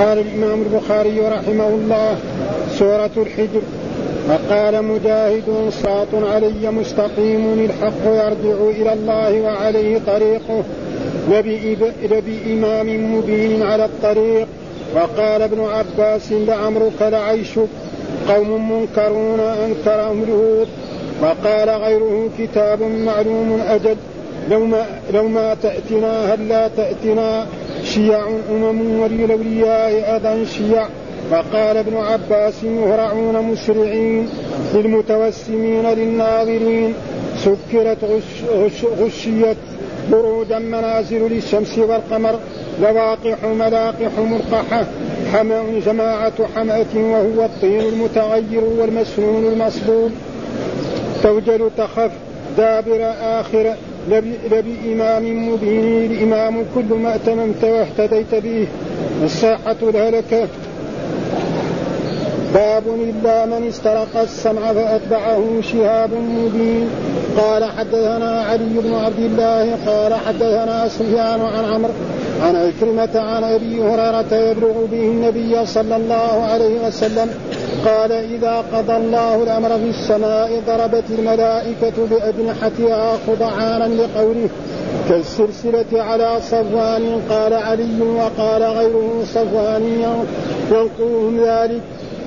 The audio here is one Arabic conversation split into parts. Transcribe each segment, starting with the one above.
قال الإمام البخاري رحمه الله سورة الحجر. وقال مجاهد صراط علي مستقيم الحق يرجع إلى الله وعليه طريقه لبإمام مبين على الطريق. وقال ابن عباس لعمرك لعيشك قوم منكرون أنكرهم الهود وقال غيره كتاب معلوم أجل لو ما, لو ما تأتنا هل لا تأتنا. شيع أمم وللأولياء أذى شيع. وقال ابن عباس مهرعون مسرعين للمتوسمين للناظرين. سكرت غش غش غشيت برودا منازل للشمس والقمر لواقح ملاقح مرقحة. حمأ جماعة حمأة وهو الطين المتغير والمسنون المصبوب. توجل تخف دابر آخر لبإمام مبين الإمام كل ما أتممت واهتديت به الساحة الهلكة باب إلا من استرق السمع فأتبعه شهاب مبين. قال حدثنا علي بن عبد الله قال حدثنا سفيان عن عمرو عن عكرمة عن أبي هريرة يبلغ به النبي صلى الله عليه وسلم قال إذا قضى الله الأمر في السماء ضربت الملائكة بأجنحتها خضعانا لقوله كالسلسلة على صفوان قال علي وقال غيره صفوان ينقذهم ذلك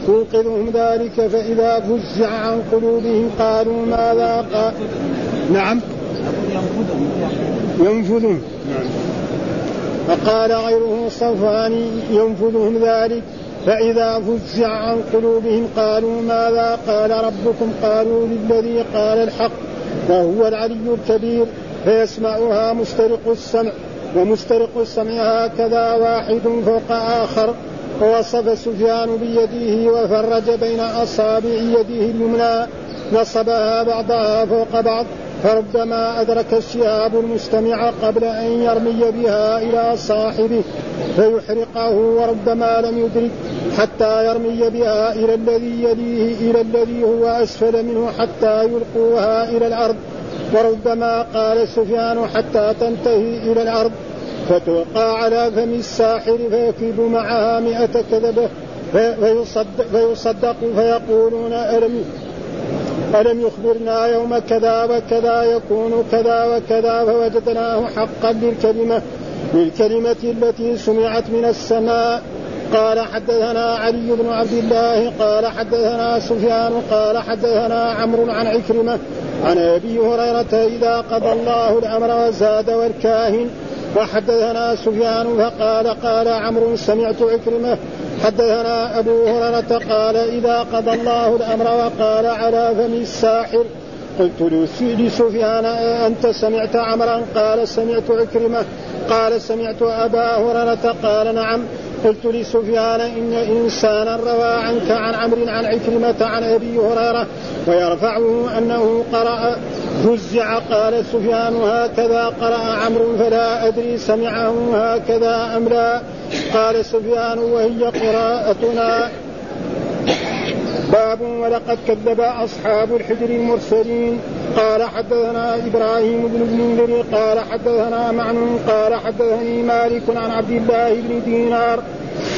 ينقذهم ذلك فإذا فزع عن قلوبهم قالوا ماذا قال نعم. ينفذهم نعم فقال غيره صفوان ينفذهم ذلك فإذا فزع عن قلوبهم قالوا ماذا قال ربكم؟ قالوا للذي قال الحق وهو العلي الكبير فيسمعها مسترق السمع ومسترق السمع هكذا واحد فوق آخر. ووصف سفيان بيده وفرج بين أصابع يده اليمنى نصبها بعضها فوق بعض فربما أدرك الشهاب المستمع قبل أن يرمي بها إلى صاحبه فيحرقه وربما لم يدرك حتى يرمي بها إلى الذي يليه إلى الذي هو أسفل منه حتى يلقوها إلى الأرض. وربما قال سفيان حتى تنتهي إلى الأرض. فتلقى على فم الساحر فيكيد معها مئة كذبة فيصدق, فيصدق فيقولون ألم ألم يخبرنا يوم كذا وكذا يكون كذا وكذا فوجدناه حقا للكلمة للكلمة التي سمعت من السماء. قال حدثنا علي بن عبد الله قال حدثنا سفيان قال حدثنا عمرو عن عكرمة عن أبي هريرة إذا قضى الله الأمر وزاد والكاهن. وحدثنا سفيان فقال قال عمرو سمعت عكرمة. حدثنا أبو هريرة قال إذا قضى الله الأمر وقال على فم الساحر. قلت لسفيان أنت سمعت عمرا؟ قال سمعت عكرمة. قال سمعت أبا هريرة. قال نعم. قلت لسفيان إن إنسانا روى عنك عن عمرو عن عكرمة عن أبي هريرة ويرفعه أنه قرأ فزع قال سفيان هكذا قرأ عمرو فلا أدري سمعه هكذا أم لا. قال سفيان وهي قراءتنا. باب ولقد كذب أصحاب الحجر المرسلين. قال حدثنا إبراهيم بن المنذر. قال حدثنا معن. قال حدثني مالك عن عبد الله بن دينار.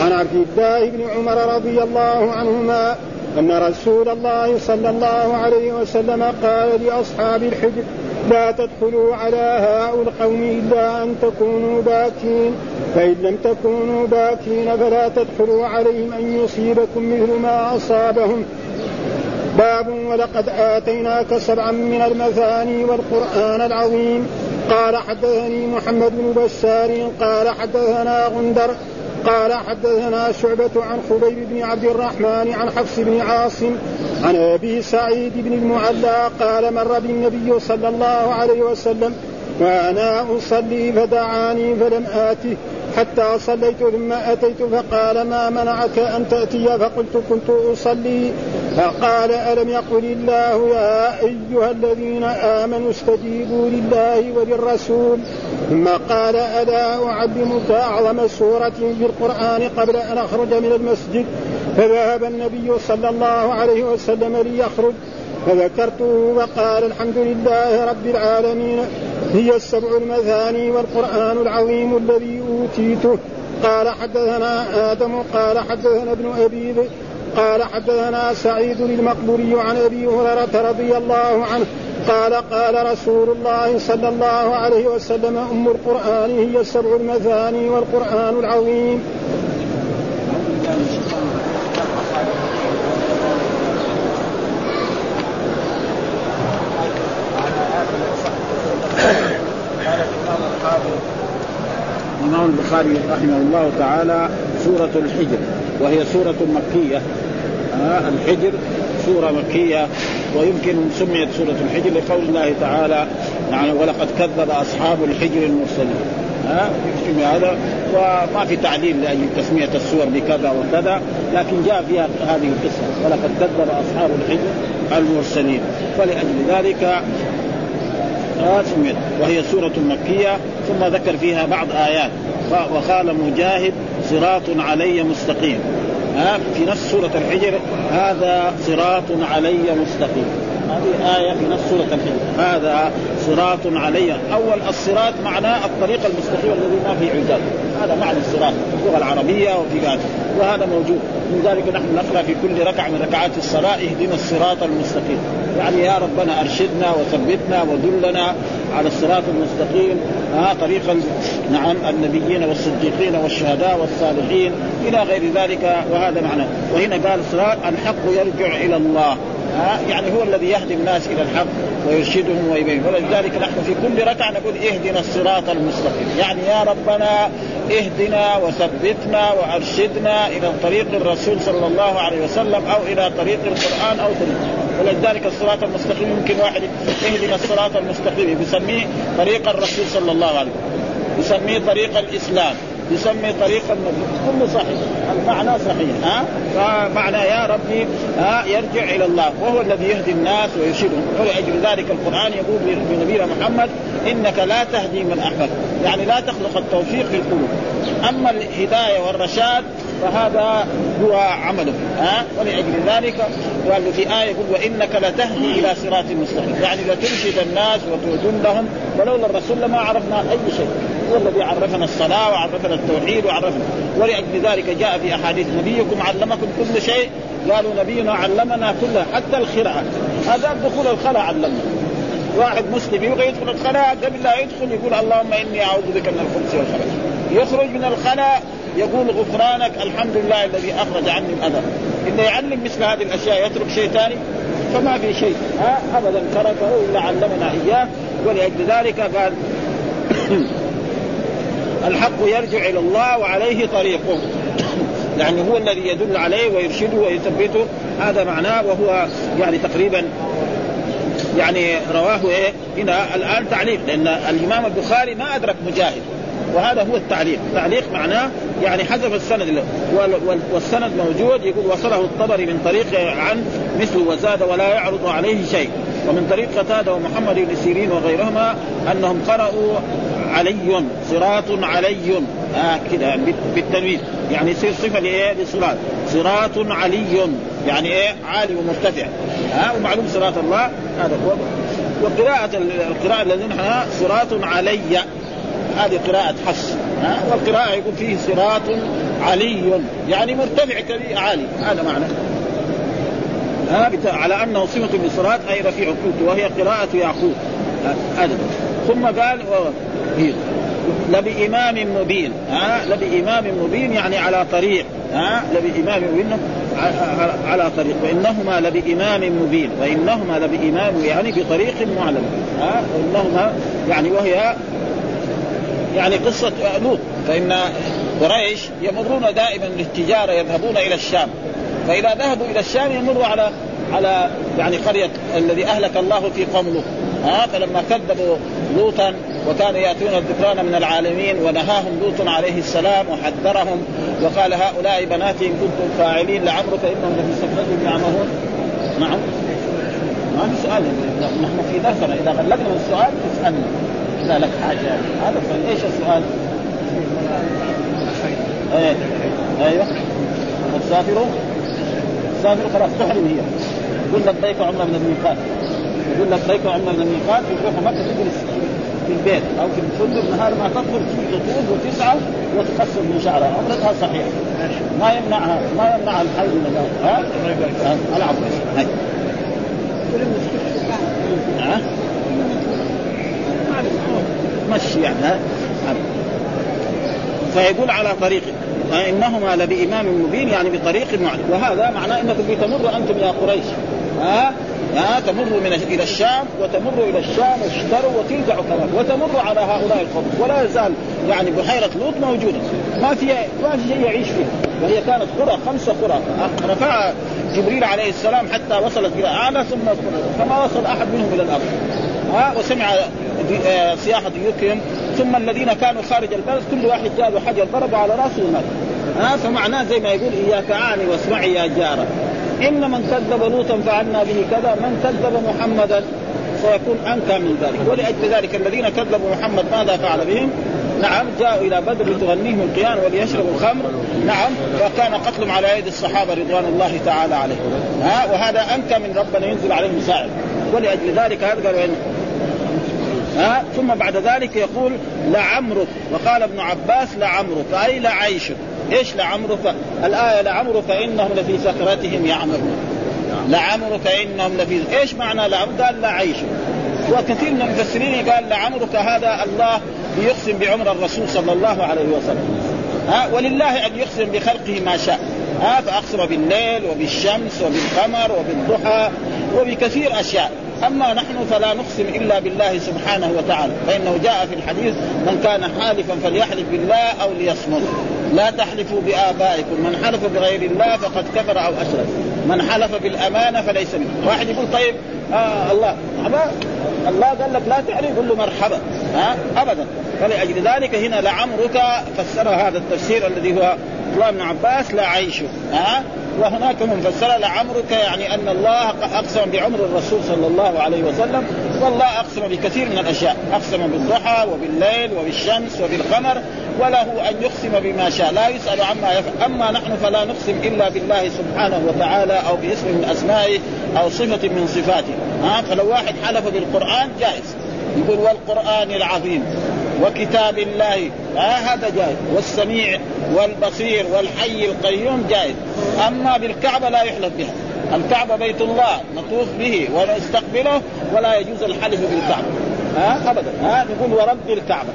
عن عبد الله بن عمر رضي الله عنهما. أن رسول الله صلى الله عليه وسلم قال لأصحاب الحجر لا تدخلوا على هؤلاء القوم إلا أن تكونوا باكين. فإن لم تكونوا باكين فلا تدخلوا عليهم أن يصيبكم مثل ما أصابهم. باب ولقد آتيناك سبعا من المثاني والقرآن العظيم. قال حدثني محمد بن بشار. قال حدثنا غندر. قال حدثنا شعبة عن خبيب بن عبد الرحمن عن حفص بن عاصم عن أبي سعيد بن المعلى قال مر بالنبي صلى الله عليه وسلم وأنا أصلي فدعاني فلم آته حتى صليت ثم أتيت فقال ما منعك أن تأتي؟ فقلت كنت أصلي. فقال ألم يقل الله يا أيها الذين آمنوا استجيبوا لله وللرسول؟ ثم قال ألا أعلمك أعظم سورة في القرآن قبل أن أخرج من المسجد؟ فذهب النبي صلى الله عليه وسلم ليخرج. فذكرته وقال الحمد لله رب العالمين هي السبع المثاني والقرآن العظيم الذي أوتيته قال حدثنا آدم قال حدثنا ابن أبي قال حدثنا سعيد المقبوري عن أبي هريرة رضي الله عنه قال قال رسول الله صلى الله عليه وسلم أم القرآن هي السبع المثاني والقرآن العظيم. الإمام البخاري رحمه الله تعالى سورة الحجر وهي سورة مكية. آه الحجر سورة مكية. ويمكن سميت سورة الحجر لقول الله تعالى يعني ولقد كذب أصحاب الحجر المرسلين. ها آه هذا وما في تعليل لأجل تسمية السور بكذا وكذا لكن جاء فيها هذه القصة ولقد كذب أصحاب الحجر المرسلين. فلأجل ذلك سميت وهي سورة مكية ثم ذكر فيها بعض آيات. وقال مجاهد صراط علي مستقيم. ها في نفس سورة الحجر هذا صراط علي مستقيم. هذه آية في نفس سورة هذا صراط علي. أول الصراط معناه الطريق المستقيم الذي ما فيه عجاج هذا معنى الصراط في اللغة العربية وفي ذلك وهذا موجود. من ذلك نحن نقرأ في كل ركعة من ركعات الصلاة. اهدنا الصراط المستقيم. يعني يا ربنا أرشدنا وثبتنا ودلنا على الصراط المستقيم. ها طريق نعم النبيين والصديقين والشهداء والصالحين إلى غير ذلك. وهذا معنى. وهنا قال الصراط الحق يرجع إلى الله. ها يعني هو الذي يهدي الناس إلى الحق ويرشدهم ويبين ولذلك نحن في كل ركعة نقول اهدنا الصراط المستقيم. يعني يا ربنا اهدنا وثبتنا وأرشدنا إلى طريق الرسول صلى الله عليه وسلم أو إلى طريق القرآن أو طريق ولذلك الصراط المستقيم يمكن واحد اهدنا الصراط المستقيم. يسميه طريق الرسول صلى الله عليه وسلم. يسميه طريق الإسلام. يسمي طريق النبي كله صحيح. المعنى صحيح. ها؟ فمعنى يا ربي ها يرجع إلى الله. وهو الذي يهدي الناس ويرشدهم. ولأجل ذلك القرآن يقول لنبينا محمد إنك لا تهدي من أحببت. يعني لا تخلق التوفيق في القلوب. أما الهداية والرشاد فهذا هو عمله. ها؟ ولأجل ذلك قال في آية يقول وإنك لتهدي إلى صراط مستقيم. يعني لترشد الناس وتدلهم ولولا الرسول لما عرفنا أي شيء. هو الذي عرفنا الصلاة وعرفنا التوحيد وعرفنا. ولأجل ذلك جاء في أحاديث نبيكم علمكم كل شيء. قالوا نبينا علمنا كله حتى الخرعة. هذا دخول الخلاء علمنا. واحد مسلم يبغى يدخل الخلاء قبل لا يدخل يقول اللهم إني أعوذ بك من الخبث والخبث. يخرج من الخلاء يقول غفرانك الحمد لله الذي أخرج عني الأذى. اذا يعلم مثل هذه الأشياء يترك شيء ثاني؟ فما في شيء. ها؟ ابدا تركه إلا علمنا إياه. ولأجل ذلك قال الحق يرجع إلى الله وعليه طريقه. يعني هو الذي يدل عليه ويرشده ويثبته. هذا معناه وهو يعني تقريبا يعني رواه إيه؟ هنا الآن تعليق. لأن الإمام البخاري ما أدرك مجاهد. وهذا هو التعليق. التعليق معناه يعني حذف السند والسند موجود. يقول وصله الطبري من طريق عن مثل وزاد ولا يعرض عليه شيء. ومن طريق قتادة ومحمد بن سيرين وغيرهما أنهم قرأوا علي صراط علي آه كده بالتنوين يعني يصير صفة لإيه؟ لصراط. صراط علي يعني إيه؟ عالي ومرتفع. ها آه ومعلوم صراط الله. هذا هو. وقراءة القراءة الذين صراط علي. هذه قراءة حفص. ها والقراءة يقول فيه صراط علي يعني مرتفع كبير عالي. هذا معنى. ها على أنه صفة للصراط أي رفيع قلت وهي قراءة يعقوب. هذا. ثم قال لبإمام مبين. ها؟ لبإمام مبين يعني على طريق. ها؟ لبإمام مبين. على طريق. وإنهما لبإمام مبين. وإنهما لبإمام يعني بطريق معلم. ها؟ وإنهما يعني وهي يعني قصة لوط. فإن قريش يمرون دائما للتجارة يذهبون إلى الشام. فإذا ذهبوا إلى الشام يمروا على على يعني قرية الذي أهلك الله في قوم لوط. ها؟ فلما كذبوا لوطا وكانوا يأتون الذكران من العالمين ونهاهم لوط عليه السلام وحذرهم وقال هؤلاء بناتي إن كنتم فاعلين لعمرك إنهم لفي سكرتهم يعمهون. نعم. ما في سؤال. نحن في درسنا إذا غلقنا السؤال تسالنا إذا لك حاجة. هذا إيش السؤال؟ إيه. أيوه. تسافروا تسافروا خلاص. تحرم هي. يقول لبيك عمره من الميقات. يقول لبيك عمره من الميقات. يروحوا مكة تجلس في البيت أو في الفندق نهار ما تدخل تطوف وتسعى وتقصر من شعرها. عمرتها صحيحة. ما يمنعها ما يمنعها الحي من ها؟ العب ها مشي يعني ها؟ فيقول على طريق انهما لبإمام مبين يعني بطريق معين وهذا معناه إنكم بتمروا أنتم يا قريش. ها؟ ها تمر من إلى الشام وتمر إلى الشام واشتروا وترجعوا كمان وتمر على هؤلاء القوم ولا يزال يعني بحيرة لوط موجودة. ما في ما في شيء يعيش فيها. وهي كانت قرى خمسه قرى. رفع جبريل عليه السلام حتى وصلت إلى أعلى ثم فما وصل أحد منهم إلى الأرض. ها وسمع آه، صياحه ديوكهم ثم الذين كانوا خارج البلد كل واحد جاء له حجر ضرب على رأسه ومات ها فمعناه زي ما يقول إياك عاني واسمعي يا جارة. إن من كذب لوطا فعلنا به كذا من كذب محمدا سيكون انكى من ذلك. ولأجل ذلك الذين كذبوا محمد ماذا فعل بهم؟ نعم جاءوا إلى بدر لتغنيهم القيان وليشربوا الخمر. نعم وكان قتلهم على ايدي الصحابة رضوان الله تعالى عليهم. ها وهذا انكى من ربنا ينزل عليهم مساعد ولأجل ذلك هذا قالوا ها ثم بعد ذلك يقول لعمرك وقال ابن عباس لعمرك أي لعيشك. إيش لعمرك الآية لعمرك فإنهم لفي سكرتهم يعمرون. لعمرك انهم لفي إيش معنى لعمرك قال لعيشك وكثير من المفسرين قال لعمرك هذا الله يقسم بعمر الرسول صلى الله عليه وسلم. ها ولله أن يقسم بخلقه ما شاء. ها فأقسم بالليل وبالشمس وبالقمر وبالضحى وبكثير أشياء. أما نحن فلا نقسم إلا بالله سبحانه وتعالى فإنه جاء في الحديث من كان حالفا فليحلف بالله أو ليصمت. لا تحلفوا بآبائكم من حلف بغير الله فقد كفر أو أشرك. من حلف بالأمانة فليس منه. واحد يقول طيب آه الله. الله قال لك لا تعرف قل له مرحبا. ها؟ أبدا. فلأجل ذلك هنا لعمرك فسر هذا التفسير الذي هو الله بن عباس لا عيشه. ها؟ وهناك من فسر لعمرك يعني أن الله أقسم بعمر الرسول صلى الله عليه وسلم والله أقسم بكثير من الأشياء أقسم بالضحى وبالليل وبالشمس وبالقمر وله أن يقسم بما شاء. لا يسأل عما يفعل أما نحن فلا نقسم إلا بالله سبحانه وتعالى أو باسم من أسمائه أو صفة من صفاته. ها؟ فلو واحد حلف بالقرآن جائز. يقول والقرآن العظيم. وكتاب الله. آه هذا جائز. والسميع والبصير والحي القيوم جائز. أما بالكعبة لا يحلف بها. الكعبة بيت الله نطوف به ونستقبله ولا يجوز الحلف بالكعبة. ها ابدا. ها نقول ورب الكعبة.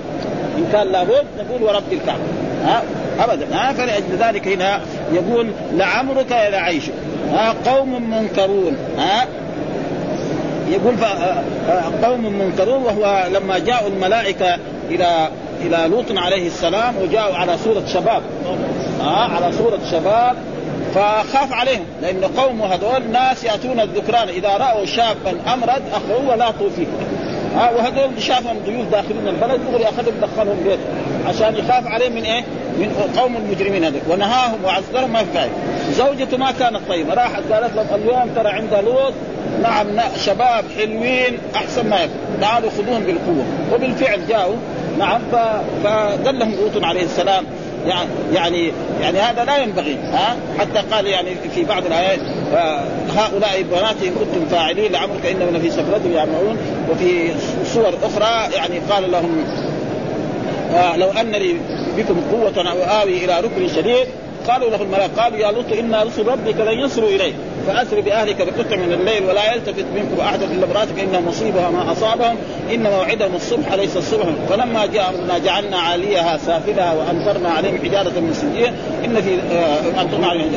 إن كان لابد نقول ورب الكعبة. ها ابدا. ها فلأجل ذلك هنا يقول لعمرك لعيشك. ها قوم منكرون. ها يقول قوم منكرون وهو لما جاءوا الملائكة إلى إلى لوط عليه السلام وجاءوا على صوره شباب. آه على صوره شباب. فخاف عليهم. لأن قومه هذول ناس يأتون الذكران. إذا رأوا شابا أمرد اخذوه ولاطوا فيه ها وهذول شافهم ضيوف داخلين البلد دغري اخذهم دخلهم بيته عشان يخاف عليهم من إيه؟ من قوم المجرمين هذول. ونهاهم وعزلهم ما في زوجته ما كانت طيبة. راحت قالت لهم اليوم ترى عند لوط نعم شباب حلوين أحسن ما يكون. تعالوا خذوهم بالقوة. وبالفعل جاءوا. نعم فدلهم لوط عليه السلام. يعني يعني يعني هذا لا ينبغي ها؟ حتى قال يعني في بعض الآيات هؤلاء بناتي ان كنتم فاعلين لعمرك إنهم لفي سفرتهم يعملون. وفي صور أخرى يعني قال لهم آه لو أن لي بكم قوة أو آوي إلى ركن شديد قالوا له الملائكة قالوا يا لوط أنا رسل ربك لن يصلوا إليك. فأسر بأهلك بقطع من الليل ولا يلتفت منكم أحد إلا امرأتك ان مصيبها ما أصابهم إن موعدهم الصبح ليس الصبح فلما جاء امرنا جعلنا عاليها سافلها وأمطرنا عليهم حجارة من سجيل إن في آه أمطرنا عليهم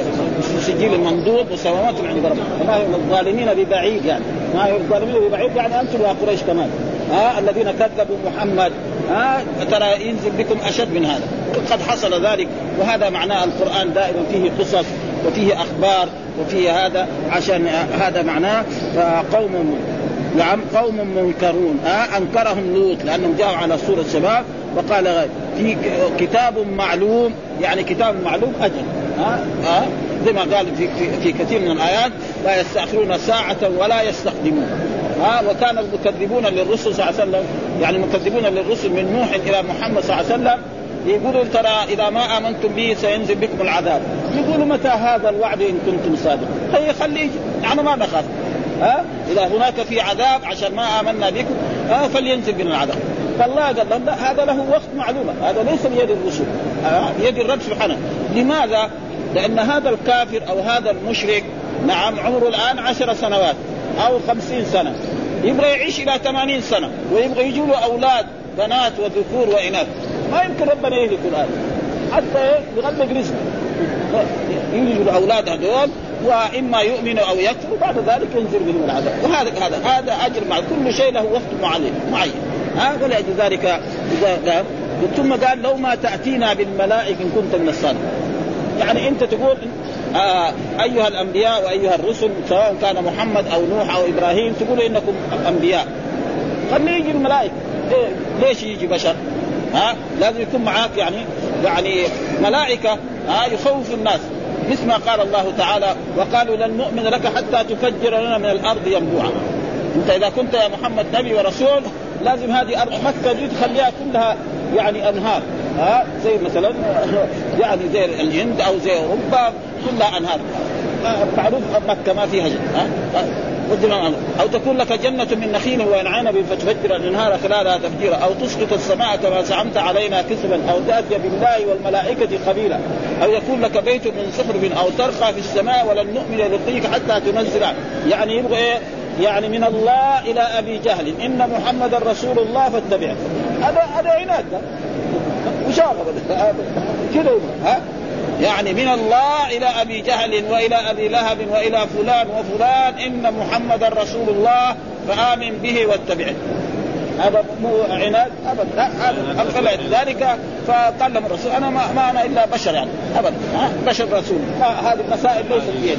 سجيل. منضود وسوامات عند ربك وما هم الظالمين ببعيد يعني. ما هم الظالمين ببعيد يعني أنتم يا قريش كمان. ها الذين كذبوا محمد. ها ترى ينزل بكم أشد من هذا. قد حصل ذلك. وهذا معناه القرآن دائما فيه قصص. وفيه أخبار وفيه هذا عشان هذا معناه فقوم نعم قوم منكرون. ها أنكرهم لوط لأنهم جاءوا على صورة شباب وقال في كتاب معلوم يعني كتاب معلوم أجل. ها ها زي ما قال في, في, في كثير من الآيات لا يستأخرون ساعة ولا يستقدمون. ها وكان المكذبون للرسل صلى الله عليه وسلم يعني المكذبون للرسل من نوح إلى محمد صلى الله عليه وسلم يقولوا ترى إذا ما آمنتم به سينزل بكم العذاب. يقولوا متى هذا الوعد إن كنتم صادقين؟ هي خليه يعني ما نخاف. ها؟ إذا هناك في عذاب عشان ما آمنا بكم ها؟ فلينزل بنا العذاب. فالله قال لهم لا هذا له وقت معلوم هذا ليس بيد الرسل بيد الرب سبحانه. لماذا؟ لأن هذا الكافر أو هذا المشرك نعم عمره الآن عشر سنوات أو خمسين سنة. يبغى يعيش إلى ثمانين سنة ويبغى يجوا له أولاد بنات وذكور وإناث. ما يمكن ربنا يهلك الآن حتى يغلق رزقه. يولد الأولاد هذول وإما يؤمنوا أو يكفروا بعد ذلك ينزل بهم العذاب. وهذا هذا هذا أجر مع كل شيء له وقت معين. معين ها ولاجل ذلك. إذا ثم قال لو ما تأتينا بالملائكة إن كنت من الصالحين يعني أنت تقول آه أيها الأنبياء وأيها الرسل سواء كان محمد أو نوح أو إبراهيم تقول إنكم أنبياء. خليه يجي الملائكة. ليش يجي بشر؟ ها؟ لازم يكون معاك يعني يعني ملائكة ها؟ يخوف الناس. مثل ما قال الله تعالى وقالوا لن نؤمن لك حتى تفجر لنا من الأرض ينبوعا. أنت إذا كنت يا محمد نبي ورسول لازم هذه أرض مكة دي تخليها كلها يعني أنهار ها؟ زي مثلا يعني زي الهند أو زي أوروبا كلها أنهار. معروف مكة ما فيها ها؟ أو تكون لك جنه من نخيل وعنب فتفجر الانهار خلالها تفجيرا أو تسقط السماء كما زعمت علينا كسبا أو تاتي بالله والملائكه قبيلا أو يكون لك بيت من صخر أو ترقى في السماء ولن نؤمن لرقيك حتى تنزل يعني يبغى إيه يعني من الله إلى ابي جهل ان محمدا رسول الله فاتبعه هذا هذا عناد مشاغبه كذا ها يعني من الله إلى أبي جهل وإلى أبي لهب وإلى فلان وفلان إن محمدا رسول الله فآمن به واتبعه. هذا مو عناد؟ ابدا هذا ذلك فقال لهم الرسول. أنا ما, ما أنا إلا بشر يعني. ابدا بشر رسول. هذه المسائل ليست بيدي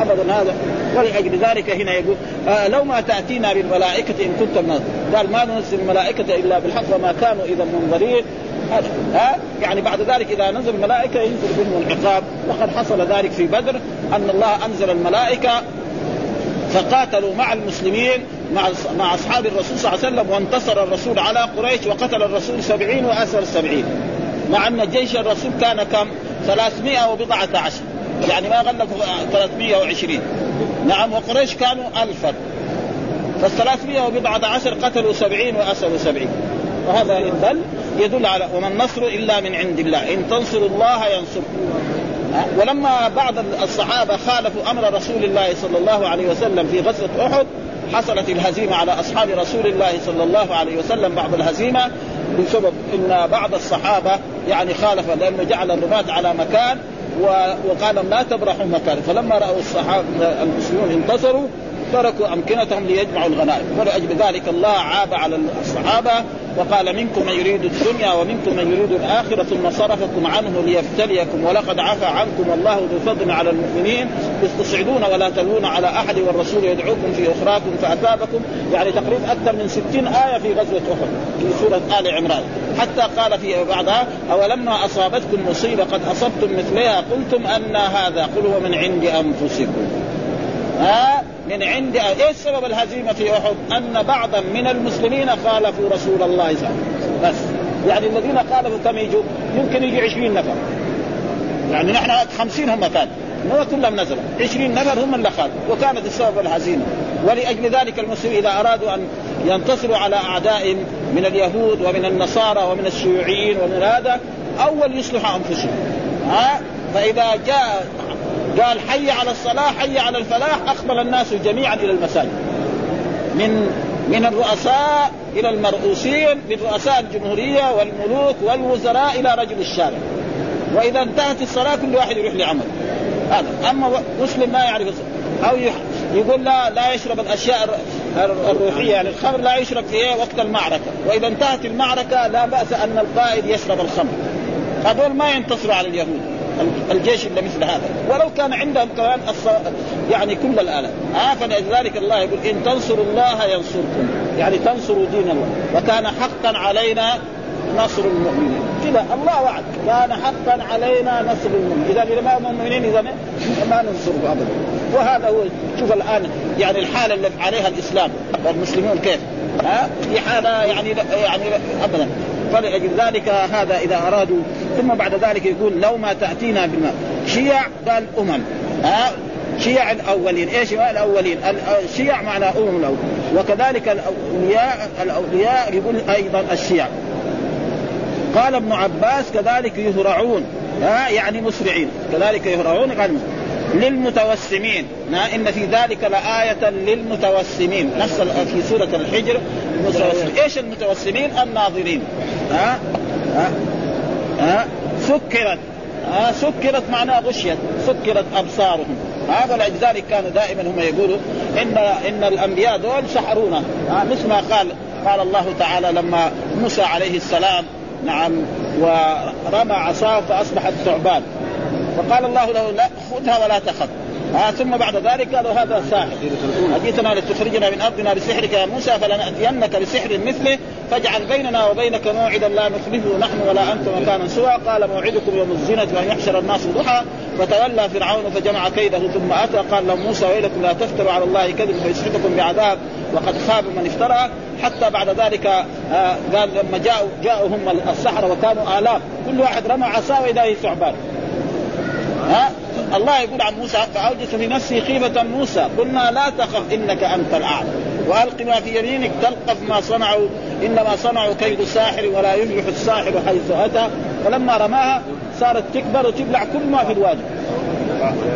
ابدا هذا. ولأجل ذلك هنا يقول آه لو ما تأتينا بالملائكة إن كنت من قال ما ننزل الملائكة إلا بالحق وما كانوا إذا منظرين. ها؟ يعني بعد ذلك إذا نزل الملائكة ينزل بهم العقاب. وقد حصل ذلك في بدر أن الله أنزل الملائكة فقاتلوا مع المسلمين مع مع أصحاب الرسول صلى الله عليه وسلم وانتصر الرسول على قريش وقتل الرسول سبعين وأسر سبعين. مع أن جيش الرسول كان كم؟ 300 وبضعة عشر. يعني ما غلبوا 320 نعم وقريش كانوا ألفا. فالثلاثمائة وبضعة عشر قتلوا سبعين وأسروا سبعين. وهذا إن دل يدل على وما النصر إلا من عند الله. إن تنصروا الله ينصركم. ولما بعض الصحابة خالفوا أمر رسول الله صلى الله عليه وسلم في غزوة أحد حصلت الهزيمة على أصحاب رسول الله صلى الله عليه وسلم بعض الهزيمة بسبب إن بعض الصحابة يعني خالف لأنه جعل الرماة على مكان وقال لا تبرحوا مكان فلما رأوا الصحابة المسلمون انتصروا تركوا أمكنتهم ليجمعوا الغنائم. ولاجل ذلك الله عاب على الصحابة وقال منكم من يريد الدنيا ومنكم من يريد الآخرة ثم صرفكم عنه ليبتليكم ولقد عفى عنكم والله ذو فضل على المؤمنين. إذ تصعدون ولا تلوون على أحد والرسول يدعوكم في أخراكم فأثابكم. يعني تقريبا أكثر من ستين آية في غزوة أحد في سورة آل عمران. حتى قال في بعضها أولما أصابتكم مصيبة قد أصبتم مثلها قلتم أن هذا قل هو من عند أنفسكم. ها؟ من عند إيش سبب الهزيمة في أحد؟ أن بعضا من المسلمين خالفوا رسول الله صلى الله عليه وسلم. بس. يعني الذين خالفوا كم يجوا؟ يمكن يجي 20 نفر. يعني نحن 50 هم كان. ما كلهم نزلوا. 20 نفر هم اللي خالفوا. وكانت السبب الهزيمة. ولأجل ذلك المسلمين إذا أرادوا أن ينتصروا على أعداء من اليهود ومن النصارى ومن الشيوعيين ومن هذا أول يصلحوا أنفسهم. ها؟ فإذا جاء قال حي على الصلاة حي على الفلاح أقبل الناس جميعا إلى المساجد. من من الرؤساء إلى المرؤوسين من رؤساء الجمهورية والملوك والوزراء إلى رجل الشارع. وإذا انتهت الصلاة كل واحد يروح لعمل. هذا. أما مسلم ما يعرف أو يقول لا لا يشرب الأشياء الروحية. يعني الخمر لا يشرب في وقت المعركة. وإذا انتهت المعركة لا بأس أن القائد يشرب الخمر. هذول ما ينتصروا على اليهود. الجيش اللي مثل هذا. ولو كان عندهم كمان يعني كل الآلات. آه فلذلك الله يقول إن تنصروا الله ينصركم. يعني تنصروا دين الله. وكان حقا علينا نصر المؤمنين. كذا الله وعد. كان حقا علينا نصر المؤمنين. إذا ما مؤمنين إذا ما ننصره ابدا. وهذا هو شوف الآن يعني الحالة اللي عليها الإسلام. والمسلمون كيف؟ ها في حالة يعني يعني ابدا. فلأجل ذلك هذا إذا أرادوا. ثم بعد ذلك يقول لو ما تأتينا بالماء. شيع قال أمم. ها؟ شيع الأولين. إيش الأولين؟ الشيع معنى أمم الأول وكذلك الاولياء الأولياء يقول أيضا الشيع. قال ابن عباس كذلك يهرعون. ها؟ يعني مسرعين. كذلك يهرعون قال للمتوسمين. إن في ذلك لآية للمتوسمين. نفس في سورة الحجر. المتوسمين إيش المتوسمين؟ الناظرين. ها؟ ها؟ ها؟ سكرت. ها؟ سكرت معناها غشيت. سكرت أبصارهم. هذا ولذلك كانوا دائما هم يقولوا ان إن الأنبياء دول سحرونا. مثل ما قال قال الله تعالى لما موسى عليه السلام نعم ورمى عصاه فأصبحت ثعبان. فقال الله له لا خذها ولا تخف. آه ثم بعد ذلك قالوا هذا ساحر. أجيتنا لتخرجنا من أرضنا بسحرك يا موسى فلنأتينك بسحر مثله فاجعل بيننا وبينك موعدا لا نخلفه نحن ولا أنت مكانا سوى. قال موعدكم يوم الزينة وأن يحشر الناس ضحى فتولى فرعون فجمع كيده ثم أتى. قال لهم موسى ويلكم لا تفتروا على الله كذب فيسحتكم بعذاب وقد خاب من افترى. حتى بعد ذلك آه قال لما جاءوا جاءوا هم السحرة وكانوا آلاف. كل واحد رمى عصاه وإذا هي ثعبان. ها؟ الله يقول عن موسى فاوجس في نفسي خيفة موسى. قلنا لا تخف إنك أنت الأعلى. وألق ما في يمينك تلقف ما صنعوا. إنما صنعوا كيد ساحر ولا يفلح الساحر حيث أتى. فلما رماها صارت تكبر وتبلع كل ما في الوادي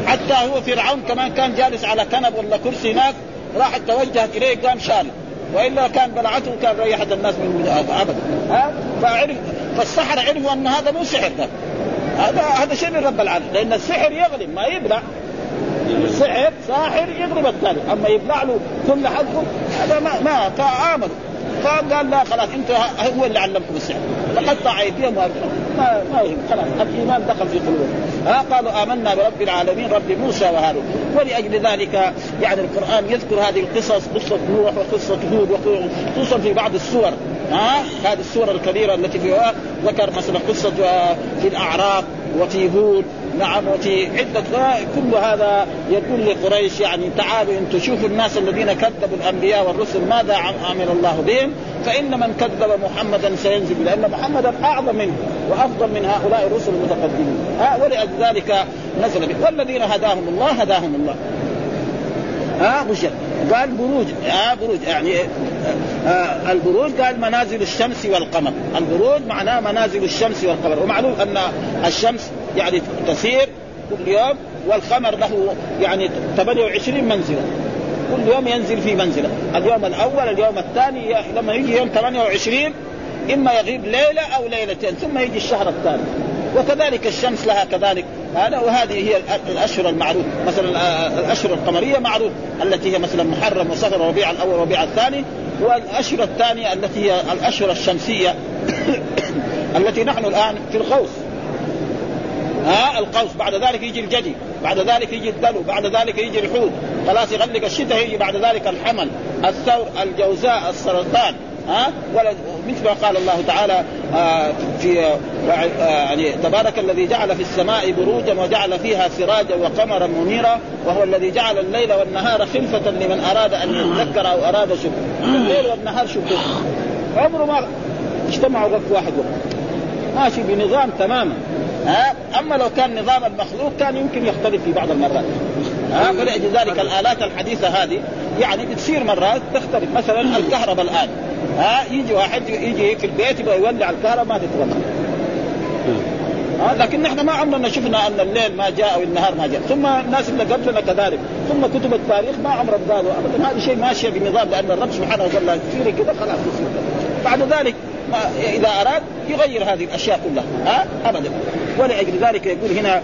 حتى هو فرعون كمان كان جالس على كنب ولا كرسي هناك راحت توجهت إليه قام شال. وإلا كان بلعته وكان ريحت الناس من ابدا. ها؟ فعرف فالسحر عرفوا أن هذا مو سحر ده. هذا هذا شيء من رب العالمين. لأن السحر يغلب. ما يبلع. السحر ساحر يغلب الثاني أما يبلع له كل حقه هذا ما ما فآمنوا. فقال لا خلاص انت هو اللي علمكم السحر. فقطع أيديهم ما ما يهم خلاص الإيمان دخل في قلوبهم. ها قالوا آمنا برب العالمين رب موسى وهارون. ولأجل ذلك يعني القرآن يذكر هذه القصص قصة نوح وقصة هود خصوصا في بعض السور. ها هذه السور الكبيرة التي فيها ذكر مثلا قصة في الأعراف وفي هود. نعم وفي عدة كل هذا يقول لقريش يعني تعالوا أنتم شوفوا الناس الذين كذبوا الأنبياء والرسل ماذا عمل الله بهم؟ فإن من كذب محمدا سينزل لأن محمدا أعظم منه وأفضل من هؤلاء الرسل المتقدمين. ها ولذلك نزل به. والذين هداهم الله هداهم الله. ها مش قال بروج. ها بروج. يعني آه البروج قال منازل الشمس والقمر. البروج معناه منازل الشمس والقمر. ومعلوم أن الشمس يعني تسير كل يوم والقمر له يعني 28 منزلة. كل يوم ينزل في منزلة. اليوم الأول اليوم الثاني لما يجي يوم 28 إما يغيب ليلة أو ليلتين ثم يجي الشهر الثاني. وكذلك الشمس لها كذلك. هذا وهذه هي الأشهر المعروف. مثلا الأشهر القمرية معروف التي هي مثلا محرم وصفر وربيع الأول وربيع الثاني. والأشهر الثانية التي هي الأشهر الشمسية التي نحن الآن في القوس. ها القوس بعد ذلك يجي الجدي بعد ذلك يجي الدلو بعد ذلك يجي الحوت. خلاص يغلق الشتاء يجي بعد ذلك الحمل الثور الجوزاء السرطان ها؟ مثل ما قال الله تعالى آه في آه يعني تبارك الذي جعل في السماء بروجا وجعل فيها سراجا وقمرا منيرا وهو الذي جعل الليل والنهار خلفة لمن أراد أن يذكر أو أراد شكر الليل والنهار شكر عمره ما اجتمعوا وقت واحد وقت ماشي بنظام تماما. ها؟ أما لو كان نظام المخلوق كان يمكن يختلف في بعض المرات. ها؟ فلذلك الآلات الحديثة هذه يعني بتصير مرات تختلف. مثلا الكهرباء الآن. ها؟ يجي واحد يجي في البيت يبغى يولع الكهرباء ما تتولع ها؟ لكن نحن ما عمرنا شفنا أن الليل ما جاء أو النهار ما جاء. ثم الناس اللي قبلنا كذلك. ثم كتب التاريخ ما عمرهم قالوا ابدا. هذا شيء ماشي بنظام لأن الرب سبحانه وتعالى يصير كذا خلاص. يصير بعد ذلك ما إذا أراد يغير هذه الأشياء كلها. ها؟ ابدا. ولاجل ذلك يقول هنا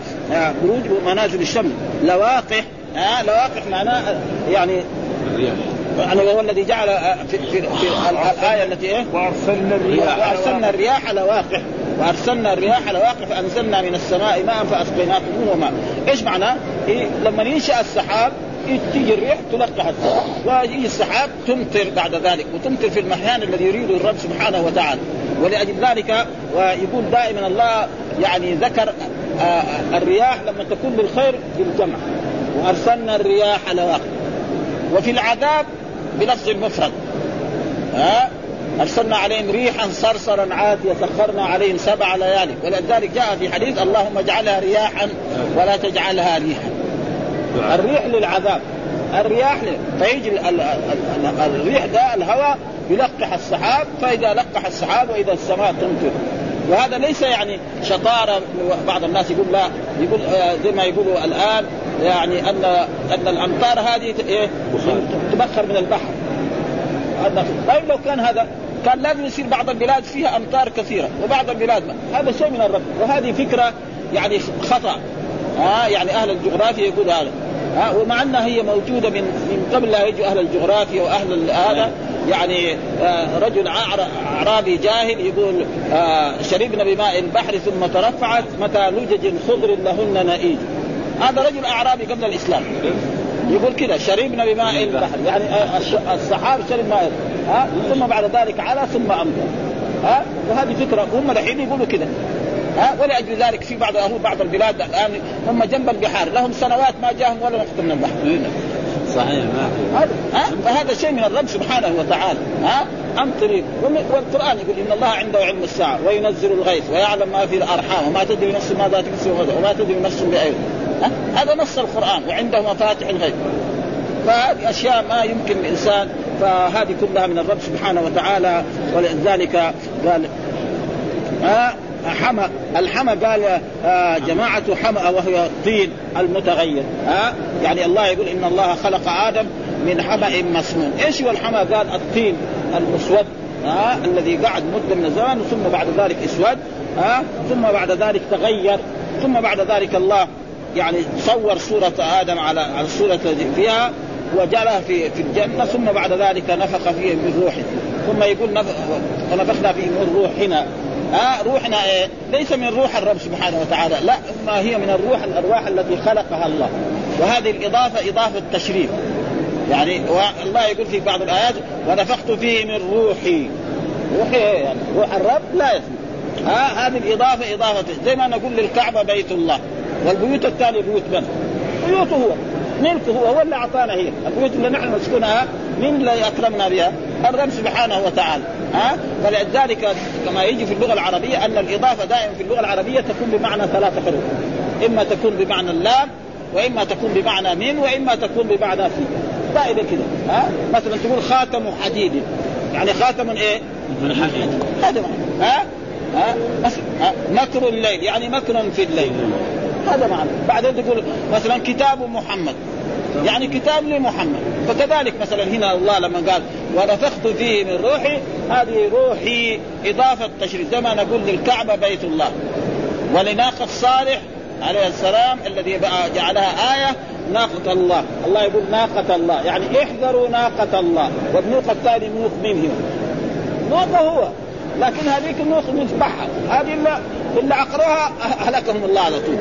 بروج منازل الشمس لواقح ها لواقح معناه يعني يعني وهو الذي جعل في, في, في الآية التي إيه؟ وأرسلنا الرياح وأرسلنا الرياح لواقح. وأرسلنا الرياح لواقح فأنزلنا من السماء ماء فأسقيناكم وماء إيش معناه؟ إيه لما ينشأ السحاب تيجي الريح تلقح السحاب. ويجي السحاب تمطر بعد ذلك وتمطر في المكان الذي يريده الرب سبحانه وتعالى. ولأجل ذلك ويقول دائما الله يعني ذكر الرياح لما تكون للخير بالجمع وأرسلنا الرياح لواقح وفي العذاب بلفظ المفرد ها أرسلنا عليهم ريحا صرصرا عاتيه سخرنا عليهم سبع ليالي. ولذلك جاء في حديث اللهم اجعلها رياحا ولا تجعلها ريحا. الريح للعذاب. الرياح فيجي الريح ده الهواء يلقح السحاب فإذا لقح السحاب وإذا السماء تمطر وهذا ليس يعني شطارة بعض الناس يقول لا يقول آه، زي ما يقولوا الآن يعني أن أن الأمطار هذه إيه تبخر من البحر. طيب لو كان هذا كان لازم يصير بعض البلاد فيها أمطار كثيرة وبعض البلاد ما. هذا شيء من الرب. وهذه فكرة يعني خطأ. ها آه يعني أهل الجغرافيا يقول هذا. ها آه ومع أنها هي موجودة من من قبل لا يجوا أهل الجغرافيا وأهل هذا يعني آه رجل أعرابي جاهل يقول آه شربنا بماء البحر ثم ترفعت متى لجج خضر لهن نئيج. هذا رجل أعرابي قبل الإسلام. يقول كذا شربنا بماء البحر يعني آه، السحاب شرب ماء. ها؟ ثم بعد ذلك على ثم امطر ها؟ وهذه فكرة. هم الحين يقولوا كذا. ها؟ ولأجل ذلك في بعض بعض البلاد الآن هم جنب البحار. لهم سنوات ما جاهم ولا نقطة من البحر. صحيح ما هذا ها؟ فهذا شيء من الرب سبحانه وتعالى. ها؟ امطرين والقرآن يقول إن الله عنده علم الساعة وينزل الغيث ويعلم ما في الأرحام وما تدري نفس ماذا تكسب غدا وما تدري نفس باي هذا نص القرآن وعنده مفاتح الغيب فهذه أشياء ما يمكن الانسان فهذه كلها من الرب سبحانه وتعالى ولذلك قال حمى الحمى قال آه جماعة حمى وهي الطين المتغير ها؟ يعني الله يقول إن الله خلق آدم من حمأ مسنون. إيش هو الحمى؟ قال الطين المسود ها؟ الذي قعد مدة من الزمن ثم بعد ذلك اسود ها؟ ثم بعد ذلك تغير ثم بعد ذلك الله يعني صور صورة آدم على على الصورة التي فيها وجعلها في في الجنة ثم بعد ذلك نفخ فيه من روحه. ثم يقول ونفخنا فيه من روحنا. ها روحنا إيه؟ ليس من روح الرب سبحانه وتعالى، لا ما هي من الروح الأرواح التي خلقها الله، وهذه الإضافة إضافة تشريف. يعني الله يقول في بعض الآيات ونفخت فيه من روحي. روحي إيه يعني روح الرب لا يسمع. ها هذه الإضافة إضافة زي ما نقول للكعبة بيت الله والبيوت الثانية بيوت من؟ بيوته هو ملكه هو هو اللي أعطانا هي. البيوت اللي نحن نسكنها من اللي اكرمنا بها؟ الرب سبحانه وتعالى. ها؟ فلذلك كما يجي في اللغة العربية أن الإضافة دائما في اللغة العربية تكون بمعنى ثلاثة حروف. إما تكون بمعنى اللام وإما تكون بمعنى من وإما تكون بمعنى في دائما كده. ها؟ مثلا تقول خاتم حديد. يعني خاتم إيه؟ من حديد. هذا ها؟ ها؟ ها؟ مكر الليل. يعني مكر في الليل. هذا معنى. بعدين تقول مثلا كتاب محمد. يعني كتاب لمحمد. فكذلك مثلا هنا الله لما قال ونفخت فيه من روحي هذه روحي إضافة تشريف. زي ما نقول للكعبة بيت الله. ولناقة صالح عليه السلام الذي جعلها آية ناقة الله. الله يقول ناقة الله. يعني احذروا ناقة الله. والنوق الثاني نوق منهم نوق هو. لكن هذيك النوق نذبحها هذه اللي, اللي عقروها هلكهم الله على طول.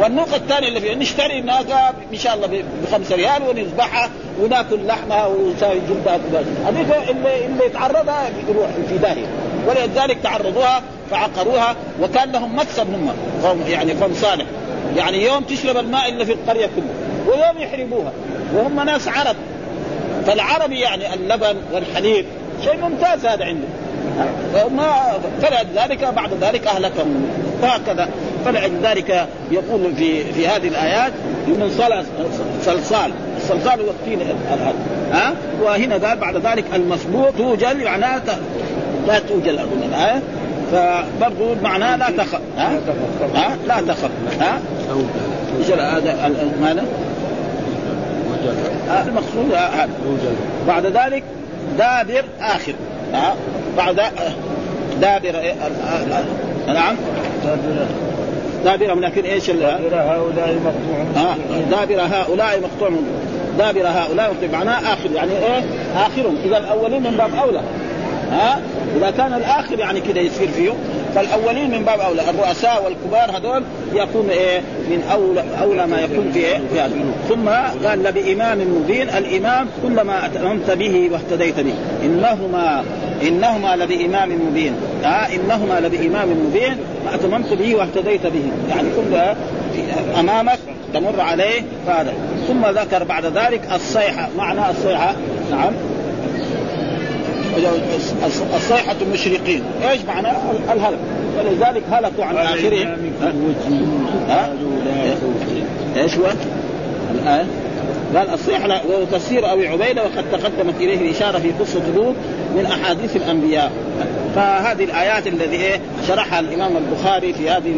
والنوق الثاني اللي فيه نشتري ناقة إن شاء الله بخمسة ريال ونذبحها وناكل لحمها ونسوي جلدها هذيك اللي اللي يتعرضها يروح في داهيه ولذلك تعرضوها فعقروها وكان لهم مكسب هم قوم يعني قوم صالح. يعني يوم تشرب الماء اللي في القرية كله ويوم يحربوها. وهم ناس عرب. فالعربي يعني اللبن والحليب شيء ممتاز هذا عندهم. فما فلذلك بعد ذلك أهلكهم. وهكذا. فلذلك يقول في في هذه الآيات من صلصال الصلصال هو الطين ها؟ وهنا قال بعد ذلك المصبوغ توجل معناها لا توجل الايه فبرضه معناه لا تخف ها؟ ها؟ لا تخف ها؟ هذا ماذا؟ المقصود هذا بعد ذلك دابر آخر ها؟ بعد دابر إيه؟ نعم. دابر لكن إيش دابر هؤلاء مقطوع آه دابر هؤلاء مقطوع دابر هؤلاء مقطوع معناه آخر يعني إيه؟ آخرهم. إذا الأولين من باب أولى. ها؟ إذا كان الآخر يعني كده يصير فيه فالأولين من باب أولى. الرؤساء والكبار هذول يكون إيه؟ من اولى أولى ما يكون في إيه؟ في هذا. ثم قال لبإمام مبين الإمام كلما أتممت به واهتديت به. إنهما إنهما لبإمام مبين. آه إنهما لبإمام مبين. ما أتممت به واهتديت به. يعني كل أمامك تمر عليه فهذا. ثم ذكر بعد ذلك الصيحة. معنى الصيحة؟ نعم. الصيحة المشرقين إيش معنى؟ الهلك. ولذلك هلكوا عن اخرهم ها؟ إيش هو؟ الآية قال الصيح وهو تفسير أبي عبيدة وقد تقدمت إليه الإشارة في قصة لوط من أحاديث الأنبياء. فهذه الآيات الذي إيه شرحها الإمام البخاري في هذه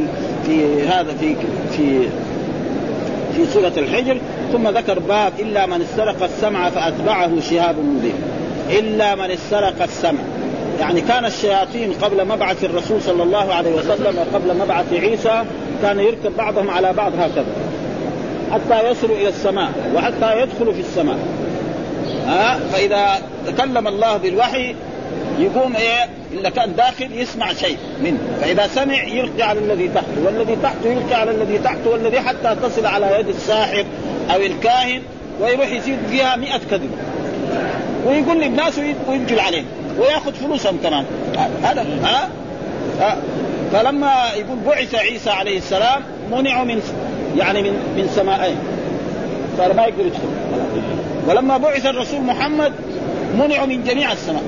في هذا في في في سورة الحجر. ثم ذكر باب إلا من استرق السمع فأتبعه شهاب مبين. إلا من استرق السمع. يعني كان الشياطين قبل مبعث الرسول صلى الله عليه وسلم وقبل مبعث عيسى كان يركب بعضهم على بعض هكذا. حتى يصلوا إلى السماء وحتى يدخلوا في السماء. ها؟ فإذا تكلم الله بالوحي يقوم إيه؟ الا كان داخل يسمع شيء منه. فإذا سمع يلقي على الذي تحته والذي تحته يلقي على الذي تحته والذي حتى تصل على يد الساحر أو الكاهن ويروح يزيد فيها مئة كذبه ويقول للناس وينجل عليهم ويأخذ فلوسهم كمان. هذا ها؟ فلما يقول بعث عيسى عليه السلام منعوا من يعني من من سمائين صار ما يقدر يدخل. ولما بعث الرسول محمد منعوا من جميع السماء.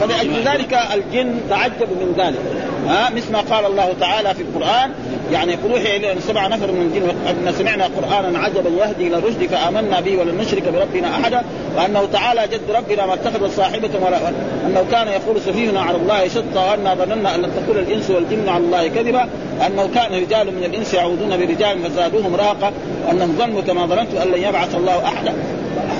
فلأجل ذلك الجن تعجبوا من ذلك. ها مثل ما قال الله تعالى في القرآن يعني يقول أوحي الينا سبع نفر من الجن أن سمعنا قرآنا عجبا يهدي إلى الرشد فآمنا به ولن نشرك بربنا أحدا وأنه تعالى جد ربنا ما اتخذ صاحبة ولا أنه كان يقول سفيهنا على الله شطا وأنا ظننا أن لن تقول الإنس والجن على الله كذبا أنه كان رجال من الإنس يعودون برجال فزادوهم رهقا وأنهم ظنوا كما ظننت أن لن يبعث الله أحدا.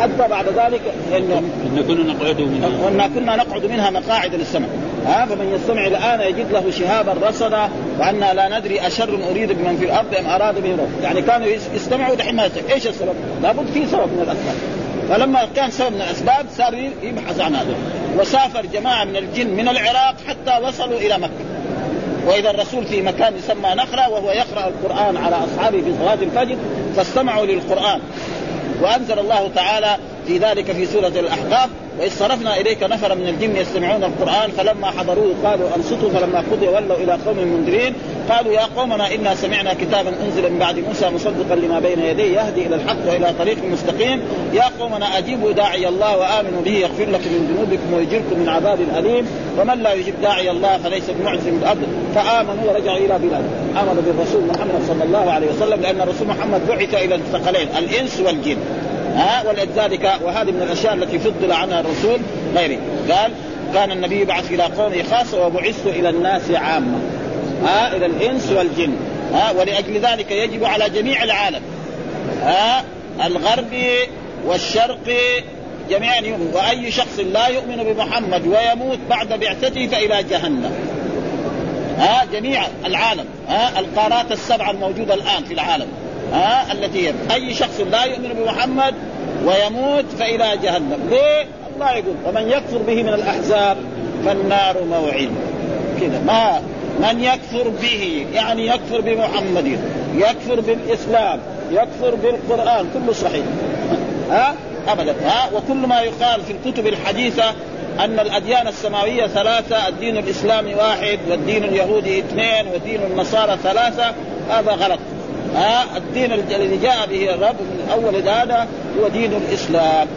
حتى بعد ذلك انه كنا نقعد منها. كنا نقعد منها مقاعد للسمع ها فمن يستمع الآن يجد له شهابا رصدا وأنا لا ندري أشر أريد بمن في الأرض أم أراد به رب. يعني كانوا يستمعوا دحين إيش السبب؟ لابد في سبب من الأسباب. فلما كان سبب من الأسباب صار يبحث عن هذا. وسافر جماعة من الجن من العراق حتى وصلوا إلى مكة. وإذا الرسول في مكان يسمى نخرة وهو يقرأ القرآن على أصحابه في صلاة الفجر فاستمعوا للقرآن. وأنزل الله تعالى في ذلك في سورة الأحقاف وإذ صرفنا إليك نفرا من الجن يستمعون القرآن فلما حضروه قالوا أنصتوا فلما قضي ولوا إلى قوم منذرين. قالوا يا قومنا إنا سمعنا كتابا أنزل من بعد موسى مصدقا لما بين يديه يهدي إلى الحق وإلى طريق مستقيم. يا قومنا أجيبوا داعي الله وآمنوا به يغفر لكم من ذنوبكم ويجركم من عذاب أليم. ومن لا يجب داعي الله فليس بمعز من الأرض فآمنوا ورجعوا إلى بلاده امنوا بالرسول محمد صلى الله عليه وسلم لأن الرسول محمد بعث إلى الثقلين الإنس والجن. ها؟ ولذلك وهذه من الأشياء التي فضل عنها الرسول غيره. قال كان النبي يبعث إلى قومه خاصة وبعثت إلى الناس عامة. ها؟ إلى الإنس والجن. ها؟ ولأجل ذلك يجب على جميع العالم. ها؟ الغربي والشرقي جميعا يؤمن. وأي شخص لا يؤمن بمحمد ويموت بعد بعثته فإلى جهنم. ها؟ جميع العالم. ها؟ القارات السبعة الموجودة الآن في العالم. ها التي أي شخص لا يؤمن بمحمد ويموت فإلى جهنم. ليه؟ الله يقول ومن يكفر به من الأحزاب فالنار موعد. كذا. ما من يكفر به يعني يكفر بمحمد يكفر بالإسلام يكفر بالقرآن كله صحيح. ها؟ ابدا. ها؟ وكل ما يقال في الكتب الحديثة أن الأديان السماوية ثلاثة الدين الإسلامي واحد والدين اليهودي اثنين والدين النصارى ثلاثة هذا غلط. ها الدين الذي جاء به الرب من أول هذا هو دين الإسلام.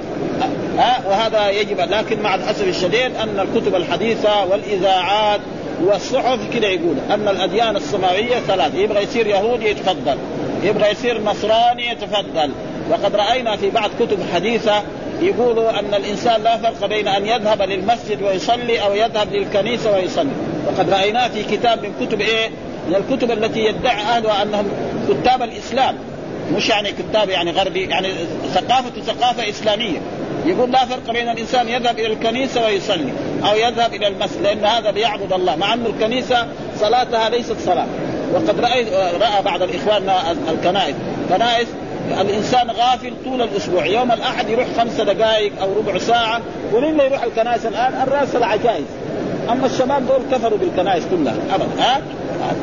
ها وهذا يجب لكن مع الاسف الشديد أن الكتب الحديثة والإذاعات والصحف كده يقول أن الأديان السماوية ثلاث يبغى يصير يهودي يتفضل يبغى يصير نصراني يتفضل. وقد رأينا في بعض كتب حديثة يقولوا أن الإنسان لا فرق بين أن يذهب للمسجد ويصلي أو يذهب للكنيسة ويصلي. وقد رايناه في كتاب من كتب إيه؟ من الكتب التي يدعي أهلها أنهم كتاب الإسلام. مش يعني كتاب يعني غربي يعني ثقافة ثقافة إسلامية. يقول لا فرق بين الإنسان يذهب إلى الكنيسة ويصلي أو يذهب إلى المسجد لأن هذا بيعبد الله مع انه الكنيسة صلاتها ليست صلاة. وقد راى رأى بعض الإخوان الكنائس. كنائس الإنسان غافل طول الأسبوع. يوم الأحد يروح خمس دقائق أو ربع ساعة ولين يروح الكنائس الآن الرأس العجائز أما الشباب دول كفروا بالكنائس كلها ابدا. ها؟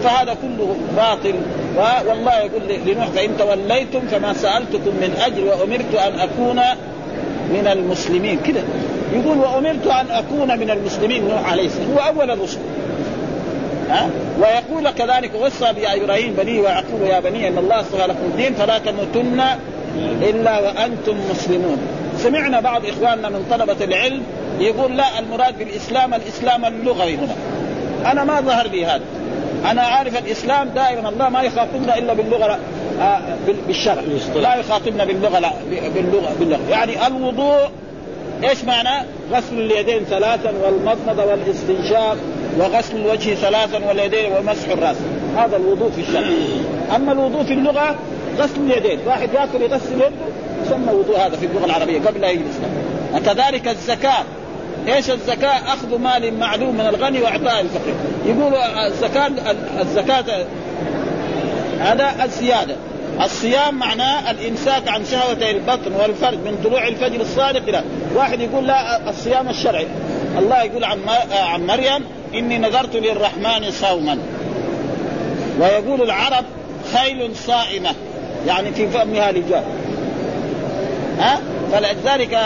فهذا كله باطل. والله يقول لنوح فإن توليتم فما سألتكم من أجر وأمرت أن أكون من المسلمين. كده. يقول وأمرت أن أكون من المسلمين نوح عليه السلام. هو أول الرسل. ها؟ ويقول كذلك وصى بابراهيم بني ويعقوب يا بني إن الله اصطفى لكم الدين فلا تموتن إلا وأنتم مسلمون. سمعنا بعض إخواننا من طلبة العلم يقول لا المراد بالإسلام الإسلام اللغوي هنا. أنا ما ظهر لي هذا. أنا عارف الإسلام دائما الله ما يخاطبنا إلا باللغة آه بالشرع. لا يخاطبنا باللغة لا باللغة باللغة. يعني الوضوء إيش معنى؟ غسل اليدين ثلاثا والمضمضة والاستنشاق وغسل الوجه ثلاثا واليدين ومسح الرأس. هذا الوضوء في الشرع. أما الوضوء في اللغة غسل اليدين. واحد ياكل يغسل يده يسمى وضوء هذا في اللغة العربية قبل لا الاسلام وكذلك الزكاة. إيش الزكاة؟ أخذ مال معلوم من الغني وإعطاء الفقير. يقولوا الزكاة الزكاة هذا الزيادة. الصيام معناه الإمساك عن شهوتي البطن والفرج من طلوع الفجر الصادق إلى. واحد يقول لا الصيام الشرعي. الله يقول عن عن مريم إني نذرت للرحمن صوما. ويقول العرب خيل صائمة. يعني في فمها لجام ها؟ فلذلك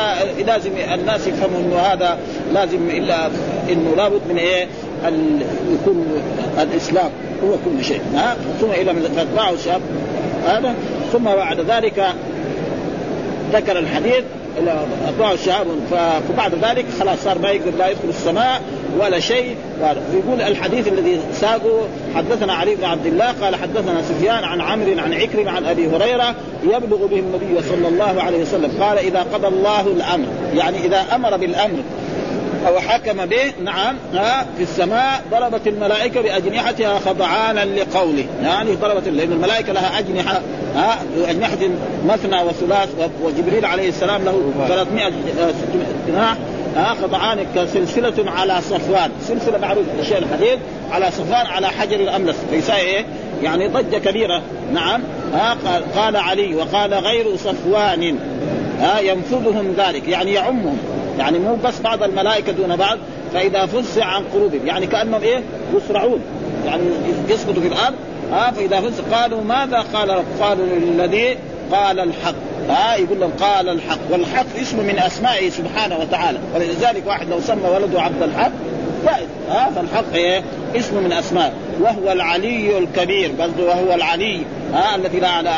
لازم الناس يفهموا إنه هذا لازم إلا إنه لابد من إيه؟ يكون الإسلام هو كل شيء ها؟ ثم إلى فتبعه الشاب هذا؟ ثم بعد ذلك ذكر الحديث اطاعوا الشهاب فبعد ذلك خلاص صار ما يقدر لا يدخل السماء ولا شيء. يقول الحديث الذي ساقه حدثنا علي بن عبد الله قال حدثنا سفيان عن عمرو عن عكرم عن أبي هريرة يبلغ به النبي صلى الله عليه وسلم. قال إذا قضى الله الأمر يعني إذا أمر بالأمر أو حكم به نعم ها في السماء ضربت الملائكة بأجنحتها خضعانا لقوله. يعني ضربت لأن الملائكة لها أجنحة ها أجنحة مثنى وثلاث وجبريل عليه السلام له 300 جناح ها خضعان كسلسلة على صفوان. سلسلة معروف الشيء الحديد على صفوان على حجر الأملس. فيساوي إيه؟ يعني ضجة كبيرة. نعم. ها قال علي وقال غير صفوان. ها ينفذهم ذلك. يعني يعمهم. يعني مو بس بعض الملائكة دون بعض. فإذا فزع عن قلوبهم يعني كأنهم إيه؟ يسرعون يعني يسقطوا في الأرض. ها فإذا فزع قالوا ماذا؟ قال قالوا للذي قال الحق. ها آه يقول لهم قال الحق. والحق اسم من أسمائه سبحانه وتعالى. ولذلك واحد لو سمى ولده عبد الحق جائز ها فالحق إيه؟ اسم من أسماء. وهو العلي الكبير. قصده وهو العلي. ها الذي لا على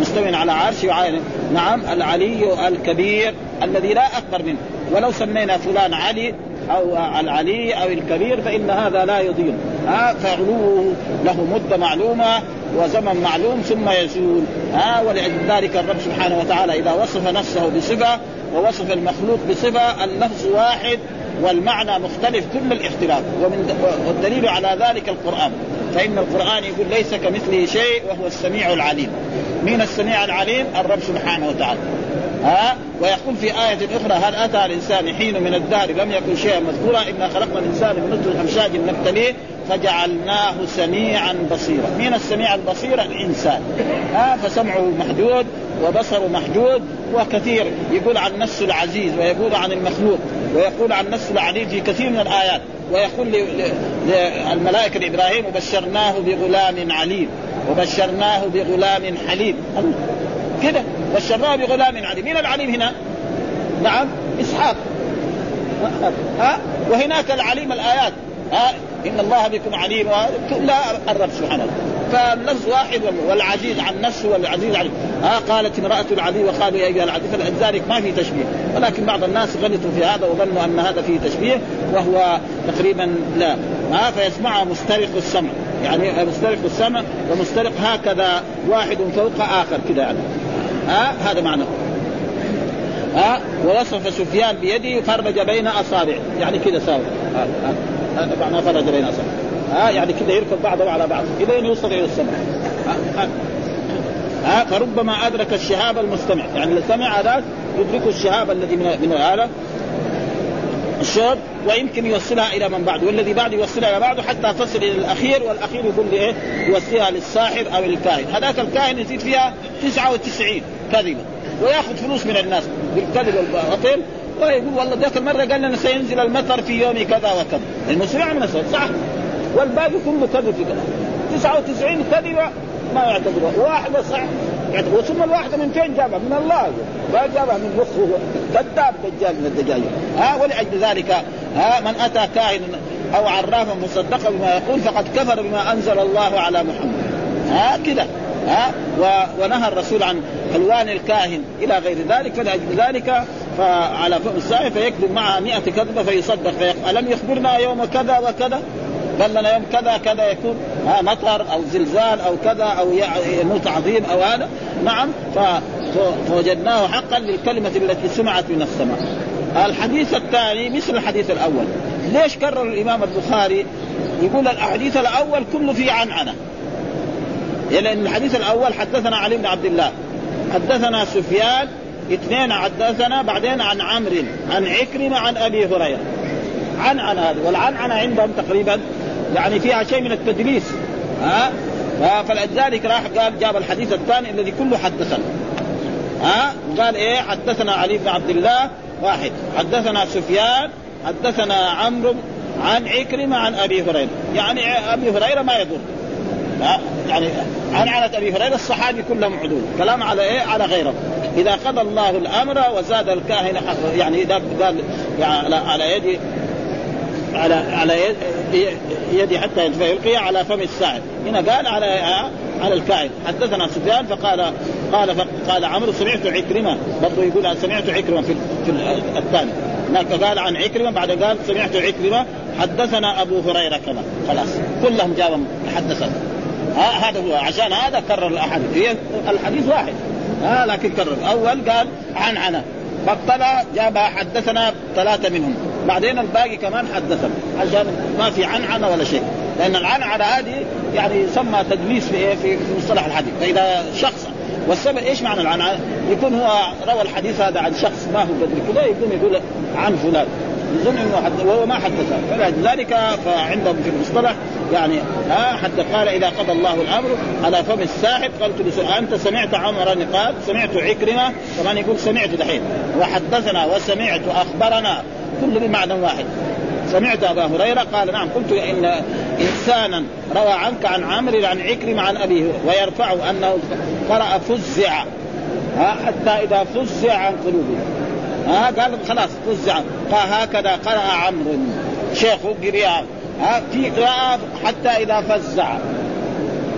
مستوي على عرشه وعين نعم العلي الكبير الذي لا أكبر منه. ولو سمينا فلان علي أو العلي أو الكبير فإن هذا لا يضير ها فعلوه له مدة معلومة وزمن معلوم ثم يزول. ها ولأجل ذلك الرب سبحانه وتعالى إذا وصف نفسه بصفة ووصف المخلوق بصفة اللفظ واحد والمعنى مختلف كل الاختلاف. ومن والدليل على ذلك القرآن. فإن القرآن يقول ليس كمثله شيء وهو السميع العليم. مين السميع العليم؟ الرب سبحانه وتعالى. ها ويقول في آية أخرى هل أتى الإنسان حين من الدهر لم يكن شيئا مذكورا؟ إنا خلقنا الإنسان من نطفة أمشاج نبتليه فجعلناه سميعا بصيرا. مين السميع البصير الإنسان. ها فسمعه محدود وبصره محدود. وكثير يقول عن نفسه العزيز ويقول عن المخلوق ويقول عن نفسه العليم في كثير من الآيات. ويقول للملائكة لإبراهيم وبشرناه بغلام عليم. وبشرناه بغلام حليم. كده. بشرناه بغلام عليم. مين العليم هنا؟ نعم إسحاق. ها؟ وهناك العليم الآيات. ها؟ إن الله بكم عليم. لا الرب سبحانه فاللفظ واحد والعزيز عن نفسه والعزيز عن ها؟ قالت امرأة العزيز وقالوا يا أيها العزيز فلذلك ما في تشبيه. ولكن بعض الناس غلطوا في هذا وظنوا أن هذا فيه تشبيه وهو تقريبا لا. ها؟ فيسمعها مسترق السمع. يعني مسترق السمع ومسترق هكذا واحد فوق آخر كذا يعني. ها؟ هذا معناه ها؟ ووصف سفيان بيده فرج بين أصابعه. يعني كذا ساوي. معناه فرج بين اصابعه ها يعني كذا يركب بعضه على بعض إلى أن يوصل إلى السمع ها, فربما أدرك الشهاب المستمع. يعني السمع هذاك يدرك الشهاب الذي من من هذا. الشوط ويمكن يوصلها إلى من بعد والذي بعد يوصلها إلى بعده حتى تصل إلى الأخير والأخير يقول لي إيه يوصلها للساحر أو الكاهن هذاك الكاهن يزيد فيها 99 كذبه ويأخذ فلوس من الناس بالكذب والباطل. ويقول والله ذاك المرة قال لنا سينزل المطر في يوم كذا وكذا. المسرع من السبب صح؟ والباقي كله كذب في كذا. 99 كذبه ما يعتبرها واحدة صح؟ يعتبر. ثم الواحدة من فين جابها؟ من الله. ما جابها من مخه. كذاب دجال من الدجاجة. ها ولأجل ذلك ها من أتى كاهن أو عرافا مصدقا بما يقول فقد كفر بما أنزل الله على محمد. ها كذا. ها ونهى الرسول عن ألوان الكاهن إلى غير ذلك. فلأجل ذلك فعلى السائل فيكذب معها 100 كذبة فيصدق فيقول ألم يخبرنا يوم كذا وكذا؟ قال لنا يوم كذا كذا يكون ها مطر أو زلزال أو كذا أو يموت عظيم أو هذا. نعم فوجدناه حقا للكلمة التي سمعت من السماء. الحديث الثاني مثل الحديث الأول. ليش كرر الإمام البخاري؟ يقول الحديث الأول كله فيه عنعنه لأن الحديث الأول حدثنا علي بن عبد الله حدثنا سفيان اثنين حدثنا بعدين عن عمرو عن عكرمة عن أبي هريرة. عن عن هذا والعنعنه عندهم تقريبا يعني فيها شيء من التدليس. ها؟ فلذلك راح قال جاب الحديث الثاني الذي كله حدثنا. ها؟ قال إيه؟ حدثنا علي بن عبد الله واحد. حدثنا سفيان حدثنا عمرو عن عكرمة عن أبي هريرة. يعني أبي هريرة ما يضر يعني عن عنة أبي هريرة الصحابي كلهم عدول. كلام على إيه؟ على غيره. إذا قضى الله الأمر وزاد الكاهن يعني إذا قال يعني على يد على على يد يدي حتى فيلقي على فم الساعد. هنا قال على على الكائن حدثنا سفيان فقال قال فقال عمرو سمعت عكرمة. برضه يقول سمعت عكرمة في في الثاني. هناك قال عن عكرمة بعد قال سمعت عكرمة. حدثنا أبو هريرة كمان خلاص. كلهم جابوا حدثنا. ها هذا هو عشان هذا كرر الأحاديث. هي الحديث واحد. ها لكن كرر. أول قال عن عنا فاطلع جابها حدثنا ثلاثة منهم. بعدين الباقي كمان حدثنا عشان ما في عنعنه ولا شيء. لأن العنعنه هذه يعني يسمى تدليس في في مصطلح الحديث. فإذا شخص والسبب إيش معنى العنعنه؟ يكون هو روى الحديث هذا عن شخص ما هو قدر كذا يقوم يقول عن فلان. يظن إنه حد وهو ما حدث. فلذلك فعندهم في المصطلح يعني ها حتى قال إذا قضى الله الأمر على فم الساحب قلت له أنت سمعت عمر قال سمعت عكرمة؟ كمان يقول سمعت دحين. وحدثنا وسمعت أخبرنا. كل بمعنى واحد. سمعت أبا هريرة؟ قال نعم. قلت إن إنسانا روى عنك عن عمرو عن عكرمة عن أبيه ويرفع أنه قرأ فزع حتى إذا فزع عن قلوبهم. ها؟ قال خلاص فزع. قال هكذا قرأ عمرو. شيخ قريا ها؟ في قراءة حتى إذا فزع.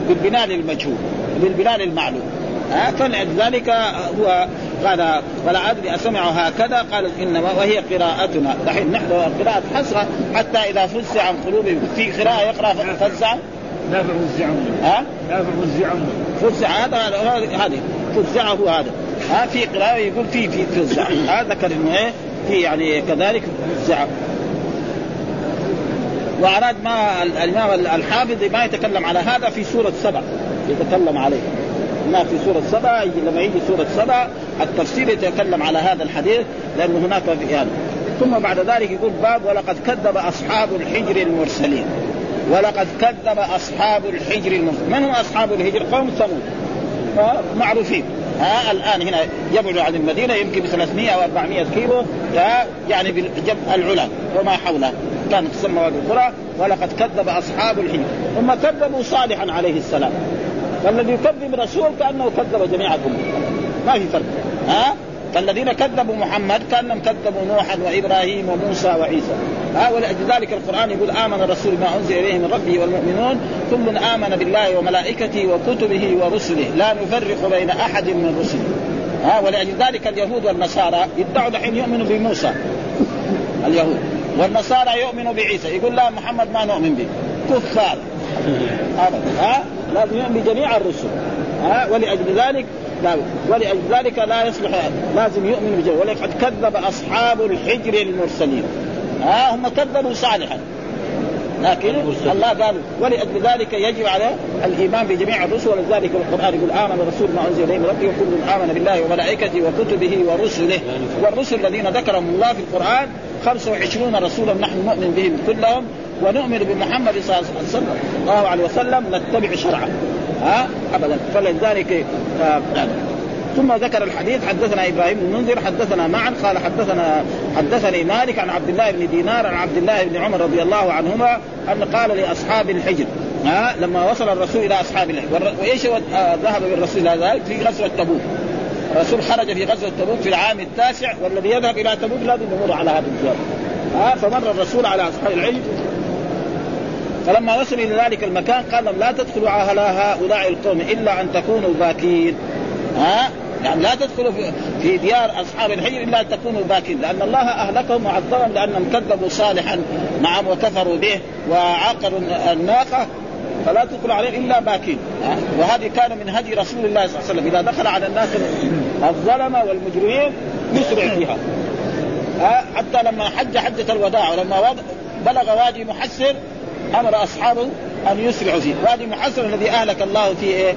بالبناء للمجهول بالبناء للمعلوم ها؟ فلذلك هو قال ولا أدري أسمع هكذا. قال إنما وهي قراءتنا. دحين نحن قراءة حسرة حتى إذا فزع عن قلوبهم. في قراءة يقرأ فزع؟ لا فزع ها؟ لا فزع فزع هذا هذه. فزعه هذا. ها في قراءة يقول في في فزع هذا ذكر إنه إيه في يعني كذلك فزع وأراد ما الإمام الحافظ ما يتكلم على هذا في سورة سبع. يتكلم عليه. ما في سورة سبع لما يجي سورة سبع التفسير يتكلم على هذا الحديث لأنه هناك يعني. ثم بعد ذلك يقول باب ولقد كذب أصحاب الحجر المرسلين. ولقد كذب أصحاب الحجر المرسلين. من هم أصحاب الحجر؟ قوم ثمود. معروفين. ها الآن هنا يبعد عن المدينة يمكن ب 300 أو 400 كيلو يعني بالجبل العلا وما حولها كانت تسمى وادي القرى ولقد كذب أصحاب الحجر ثم كذبوا صالحا عليه السلام. فالذي يكذب رسول كأنه كذب جميع الامم ما في فرق. ها؟ فالذين كذبوا محمد كأنهم كذبوا نوحا وإبراهيم وموسى وعيسى. ها ولأجل ذلك القرآن يقول آمن الرسول ما أنزل إليه من ربه والمؤمنون كل آمن بالله وملائكته وكتبه ورسله. لا نفرق بين أحد من رسله. ها ولأجل ذلك اليهود والنصارى. يدعوا دحين يؤمنوا بموسى اليهود. والنصارى يؤمنوا بعيسى. يقول لا محمد ما نؤمن به. كفار. أبدا. ها؟ لازم يؤمن بجميع الرسل. ها؟ ولأجل ذلك لا ولأجل ذلك لا يصلح لازم يؤمن بجميع ولقد كذب أصحاب الحجر المرسلين. ها هم كذبوا صالحا. لكن الله قال ولأجل ذلك يجب على الإيمان بجميع الرسل. ولذلك القرآن يقول آمن الرسول ما أنزل إليه من ربه وكل آمن بالله وملائكته وكتبه ورسله. والرسل الذين ذكرهم الله في القرآن 25 رسولا نحن نؤمن بهم كلهم ونؤمن بمحمد صلى الله عليه وسلم نتبع شرعه. ها؟ ابدا. فلذلك ثم ذكر الحديث حدثنا إبراهيم بن المنذر حدثنا معا قال حدثنا حدثني مالك عن عبد الله بن دينار عن عبد الله بن عمر رضي الله عنهما أن قال لأصحاب الحجر ها؟ لما وصل الرسول إلى أصحاب الحجر وإيش آه ذهب بالرسول إلى ذلك؟ في غزوة تبوك. الرسول خرج في غزوة تبوك في العام التاسع والذي يذهب إلى تبوك لازم يمر على هذا الجبل ها؟ فمر الرسول على أصحاب العجل فلما وصل إلى ذلك المكان قال لهم لا تدخلوا على هؤلاء القوم إلا أن تكونوا باكين. ها؟ يعني لا تدخلوا في, ديار أصحاب الحجر إلا أن تكونوا باكين. لأن الله أهلكهم وعذبهم لأنهم كذبوا صالحا نعم وكفروا به وعاقروا الناقة. فلا تدخل عليهم إلا باكين. وهذه كان من هدي رسول الله صلى الله عليه وسلم. إذا دخل على الناس الظلمه والمجرمين يسرع فيها. حتى لما حج حجة الوداع ولما بلغ وادي محسر أمر أصحابه أن يسرعوا فيه، وادي محسر الذي أهلك الله فيه إيه؟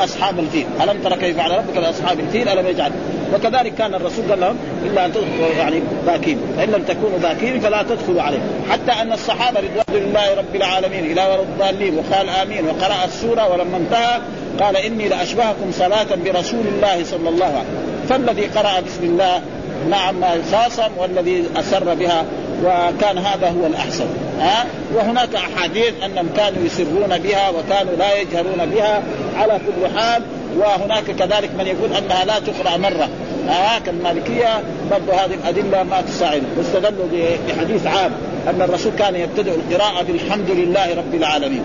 أصحاب الفيل، ألم ترى كيف فعل ربك باصحاب الفيل؟ ألم يجعل؟ وكذلك كان الرسول قال لهم إلا أن تدخلوا يعني باكين، فإن لم تكونوا باكين فلا تدخلوا عليه، حتى أن الصحابة رضوان الله رب العالمين إلى ورد الضالين وقال آمين وقرأ السورة ولما انتهى قال إني لأشبهكم صلاة برسول الله صلى الله عليه وسلم، فالذي قرأ بسم الله نعم خاصم والذي أسر بها وكان هذا هو الأحسن. ها؟ وهناك أحاديث أنهم كانوا يسرون بها وكانوا لا يجهرون بها على كل حال وهناك كذلك من يقول أنها لا تقرأ مرة. ها كالمالكيه برضه هذه الأدلة ما تساعد. واستدلوا بحديث عام أن الرسول كان يبتدئ القراءة بالحمد لله رب العالمين.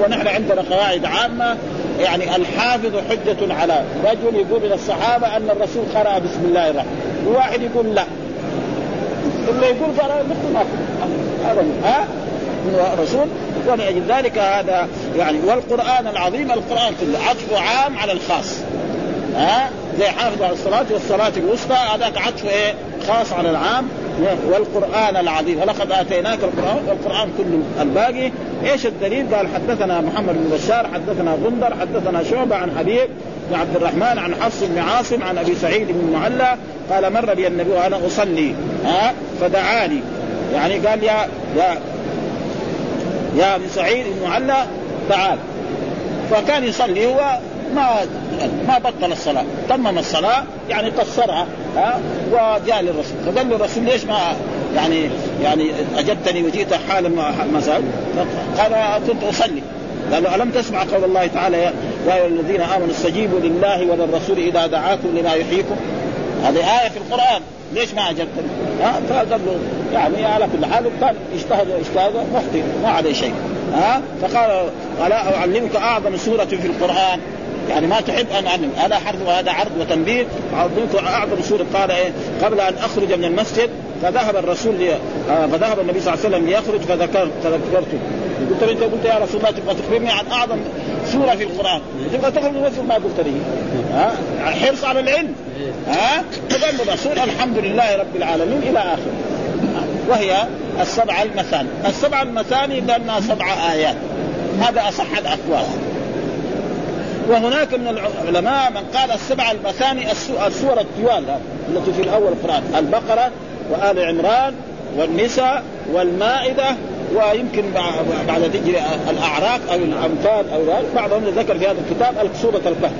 ونحن عندنا قواعد عامة يعني الحافظ حجة على رجل يقول من الصحابة أن الرسول قرأ بسم الله الرحمن وواحد يقول لا. ثم يقول قرأ مثل ما هذا ها؟ الرسول. ولأجل ذلك. هذا يعني والقرآن العظيم القرآن كله عطف عام على الخاص. ها؟ زي حافظ على الصلاة والصلاة الوسطى هذاك عطف إيه؟ خاص على العام. والقرآن العظيم. ولقد آتيناك القرآن والقرآن كله الباقي. إيش الدليل؟ قال حدثنا محمد بن بشار حدثنا غندر حدثنا شعبة عن حبيب بن عبد الرحمن عن حفص بن عاصم عن أبي سعيد بن معلى قال مر بي النبي وأنا أصلي. ها؟ فدعاني. يعني قال يا يا يا ابي سعيد بن معلى تعال. فكان يصلي هو ما ما بطل الصلاة. تمم الصلاة يعني قصرها ها وجاء للرسول. فقال له الرسول ليش ما يعني يعني أجبتني وجئت حالا ما قال كنت أصلي. قال له ألم تسمع قول الله تعالى يا أيها الذين آمنوا استجيبوا لله وللرسول إذا دعاكم لما يحييكم؟ هذه آية في القرآن. ليش ما أجبتني؟ ها؟ فقال له يعني على كل حال كان اجتهد اجتهد مخطئ ما عليه شيء. ها؟ فقال ألا أعلمك أعظم سورة في القرآن؟ يعني ما تحب أن أعلم. هذا حرف وهذا عرض وتنبيه. اعطيك أعظم سورة. قال إيه؟ قبل أن أخرج من المسجد فذهب الرسول لي... آه فذهب النبي صلى الله عليه وسلم ليخرج فذكرت فذكرته. قلت له أنت قلت يا رسول الله تبغى تخبرني عن أعظم سورة في القرآن؟ تبغى تخرج ما قلت لي. ها؟ حرص على العلم. ها؟ فقال الرسول الحمد لله رب العالمين إلى آخره. وهي السبع المثاني. السبع المثاني لأنها سبع آيات. هذا أصح الأقوال. وهناك من العلماء من قال السبع المثاني السور الطوال التي في الأول القران البقرة وآل عمران والنساء والمائدة ويمكن بعد تجري الاعراف أو الانفال أو بعضهم ذكر في هذا الكتاب سوره الكهف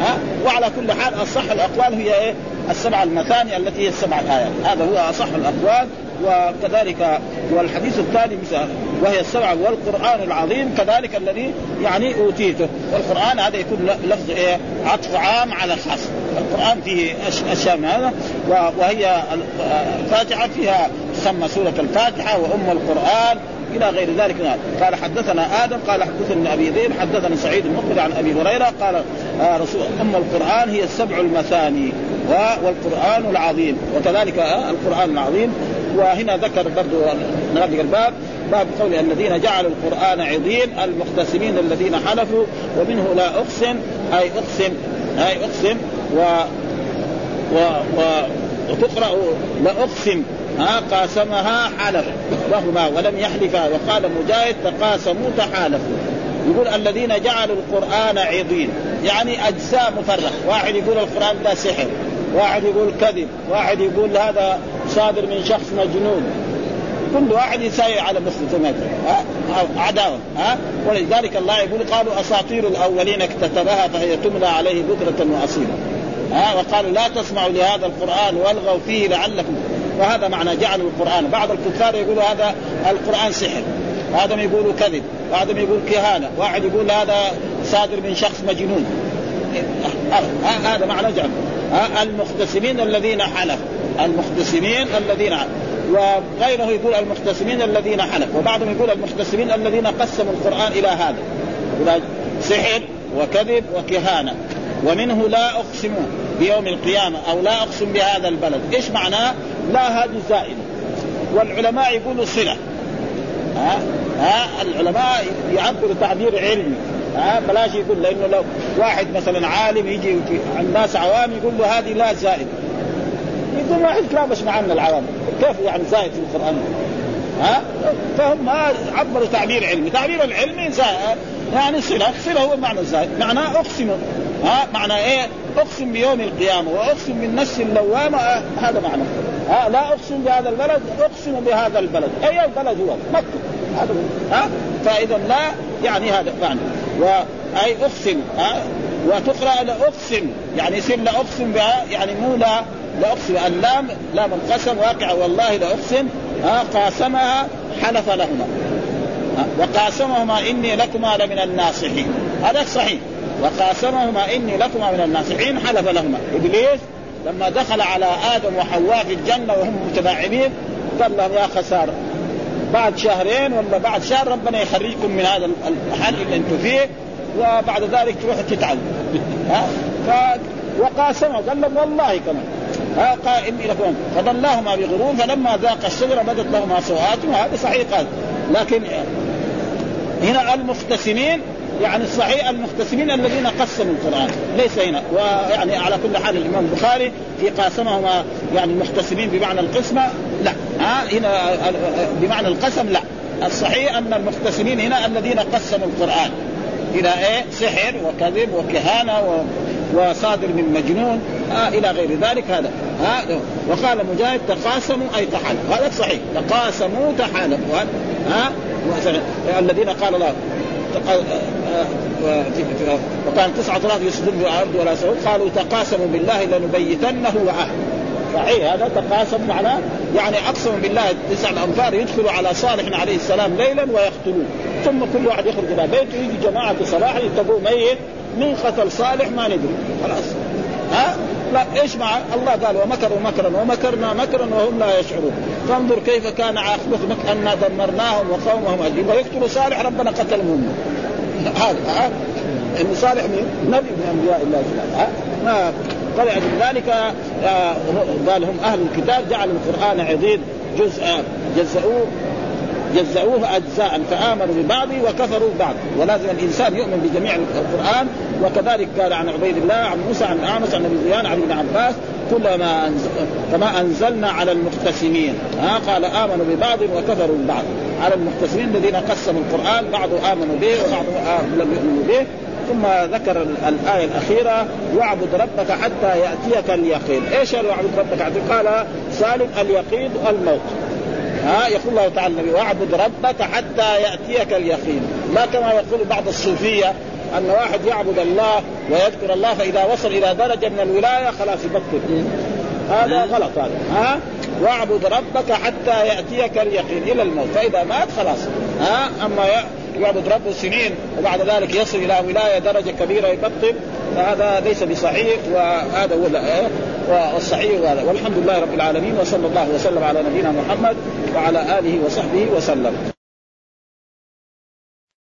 ها؟ وعلى كل حال أصح الأقوال هي إيه؟ السبع المثاني التي هي السبع الآيات. هذا هو أصح الأقوال وكذلك والحديث الثاني مثال وهي السبعة والقرآن العظيم كذلك الذي يعني أوتيته. والقرآن هذا يكون لفظ إيه؟ عطف عام على خاص القرآن فيه أشياء من هذا. وهي الفاتحة فيها تسمى سورة الفاتحة وأم القرآن إلى غير ذلك قال حدثنا آدم قال حدثنا أبي ذئب حدثنا سعيد المقبل عن أبي هريرة قال آه رسول أم القرآن هي السبع المثاني والقرآن العظيم وكذلك آه القرآن العظيم. وهنا ذكر برضو نغلق الباب باب قول الذين جعلوا القرآن عظيم المختصمين الذين حلفوا ومنه لا أقسم أي أقسم أي أقسم و و, و وتقرأ لاقسم ها قاسمها حلف وهما ولم يحلفا. وقال مجاهد تقاسموا تحالفوا يقول الذين جعلوا القرآن عظيم يعني أجزاء مفرقة. واحد يقول القرآن ده سحر. واحد يقول كذب. واحد يقول هذا صادر من شخص مجنون. كل واحد يساوي على مثل عداوة. ها؟ ولذلك الله يقول قالوا أساطير الأولين اكتتبها فهي تملى عليه بكرة وأصيلا. ها؟ وقالوا لا تسمعوا لهذا القرآن والغوا فيه لعلكم وهذا معنى جعلوا القرآن. بعض الكفار يقولوا هذا القرآن سحر بعضهم يقولوا كذب بعضهم يقول كهانة واحد يقول هذا صادر من شخص مجنون. هذا معنى جعل. المختصمين الذين حلفوا المختصمين الذين وغيره يقول المختصمين الذين حلف وبعضهم يقول المختصمين الذين قسموا القرآن إلى هذا. سحر وكذب وكهانة ومنه لا أقسم بيوم القيامة أو لا أقسم بهذا البلد. إيش معناه؟ لا هذه زائده والعلماء يقولوا صلة. ها؟ ها؟ العلماء يعبروا تعبير علمي. ها؟ بلاش يقول لأنه لو واحد مثلا عالم يجي عند ناس عوام يقول له هذه لا زائدة. يقول واحد كلابش معنا العوام. كيف يعني زائد في القرآن؟ ها؟ فهم عبروا تعبير علمي. تعبير العلمي زائد يعني صلة. صلة هو معنى زائد. معناه أقسم. ها؟ معنى إيه؟ أقسم بيوم القيامة وأقسم بالنفس اللوامة آه هذا معنى. ها لا أقسم بهذا البلد أقسم بهذا البلد. أي البلد هو؟ مكة. هذا ها فإذا لا يعني هذا معنى. واي أقسم ها وتقرأ لاقسم يعني يصير لاقسم بها يعني مو لا لاقسم اللام لام القسم واقع والله لاقسم ها قاسمها حلف لهما. وقاسمهما إني لكما لمن الناصحين. هذا صحيح. وقاسمهما إني لكما من الناصحين حلف لهما. إبليس لما دخل على آدم وحواء في الجنة وهم متباعدين قال لهم يا خساره بعد شهرين ولا بعد شهر ربنا يخرجكم من هذا الحل اللي أنتم فيه وبعد ذلك تروحوا تتعبوا ها؟ ف وقاسمه قال لهم والله كمان ها؟ إني لكم فضلاهما بغرور فلما ذاق الشجرة بدت لهما سوءاتهم وهذا صحيح قال لكن هنا المختصمين يعني الصحيح المختصمين الذين قسموا القرآن. ليس هنا. ويعني على كل حال الإمام البخاري في قاسمهما يعني المختصمين بمعنى القسمة لا. ها؟ هنا بمعنى القسم لا. الصحيح أن المختصمين هنا الذين قسموا القرآن. إلى إيه؟ سحر وكذب وكهانة و... وصادر من مجنون. آه إلى غير ذلك هذا. آه وقال مجاهد تقاسموا أي تحالفوا هذا صحيح. تقاسموا تحالفوا. آه الذين قال الله وكان تسعة آلاف يسجدون الأرض ولا سعود قالوا تقاسموا بالله لنبيتنه وأهله. صحيح هذا تقاسم معناه يعني أقسم بالله تسع الأنفار يدخلوا على صالح عليه السلام ليلا ويقتلوه. ثم كل واحد يخرج إلى بيته يجي جماعة صلاح يتبعوا ميت من قتل صالح ما ندري. خلاص. ها؟ لا إيش مع؟ الله قال ومكروا مكرا ومكرنا مكرا وهم لا يشعرون. فانظر كيف كان عاقبه انا دمرناهم وقومهم أجمعين. ويقتلوا صالح ربنا قتلهم هذا ها؟ ان صالح من نبي من أنبياء الله تعالى ما طلع من ذلك آه قال هم أهل الكتاب جعلوا القرآن عضيد جزء جزؤوه جزأوه أجزاء فآمنوا ببعض وكفروا ببعض. ولازم الإنسان يؤمن بجميع القرآن. وكذلك قال عن عبيد الله عن موسى عن أعمس عن أبي زيان عن ابن عباس كلما أنزل كما أنزلنا على المقتسمين ها قال آمنوا ببعض وكفروا ببعض. على المقتسمين الذين قسموا القرآن بعض آمنوا به وبعض لم يؤمنوا به. ثم ذكر الآية الأخيرة واعبد ربك حتى يأتيك اليقين. إيش واعبد ربك؟ حتى قال سالم اليقين الموت. ها يقول الله تعالى النبي واعبد ربك حتى يأتيك اليقين. لا كما يقول بعض الصوفية أن واحد يعبد الله ويذكر الله فإذا وصل إلى درجة من الولاية خلاص يبطل. هذا غلط هذا ها؟ واعبد ربك حتى يأتيك اليقين إلى الموت. فإذا مات خلاص. ها؟ أما يعبد ربه سنين وبعد ذلك يصل إلى ولاية درجة كبيرة يبطل فهذا ليس بصحيح وهذا هو والصحيح هذا والحمد لله رب العالمين وصلى الله وسلم على نبينا محمد وعلى آله وصحبه وسلم.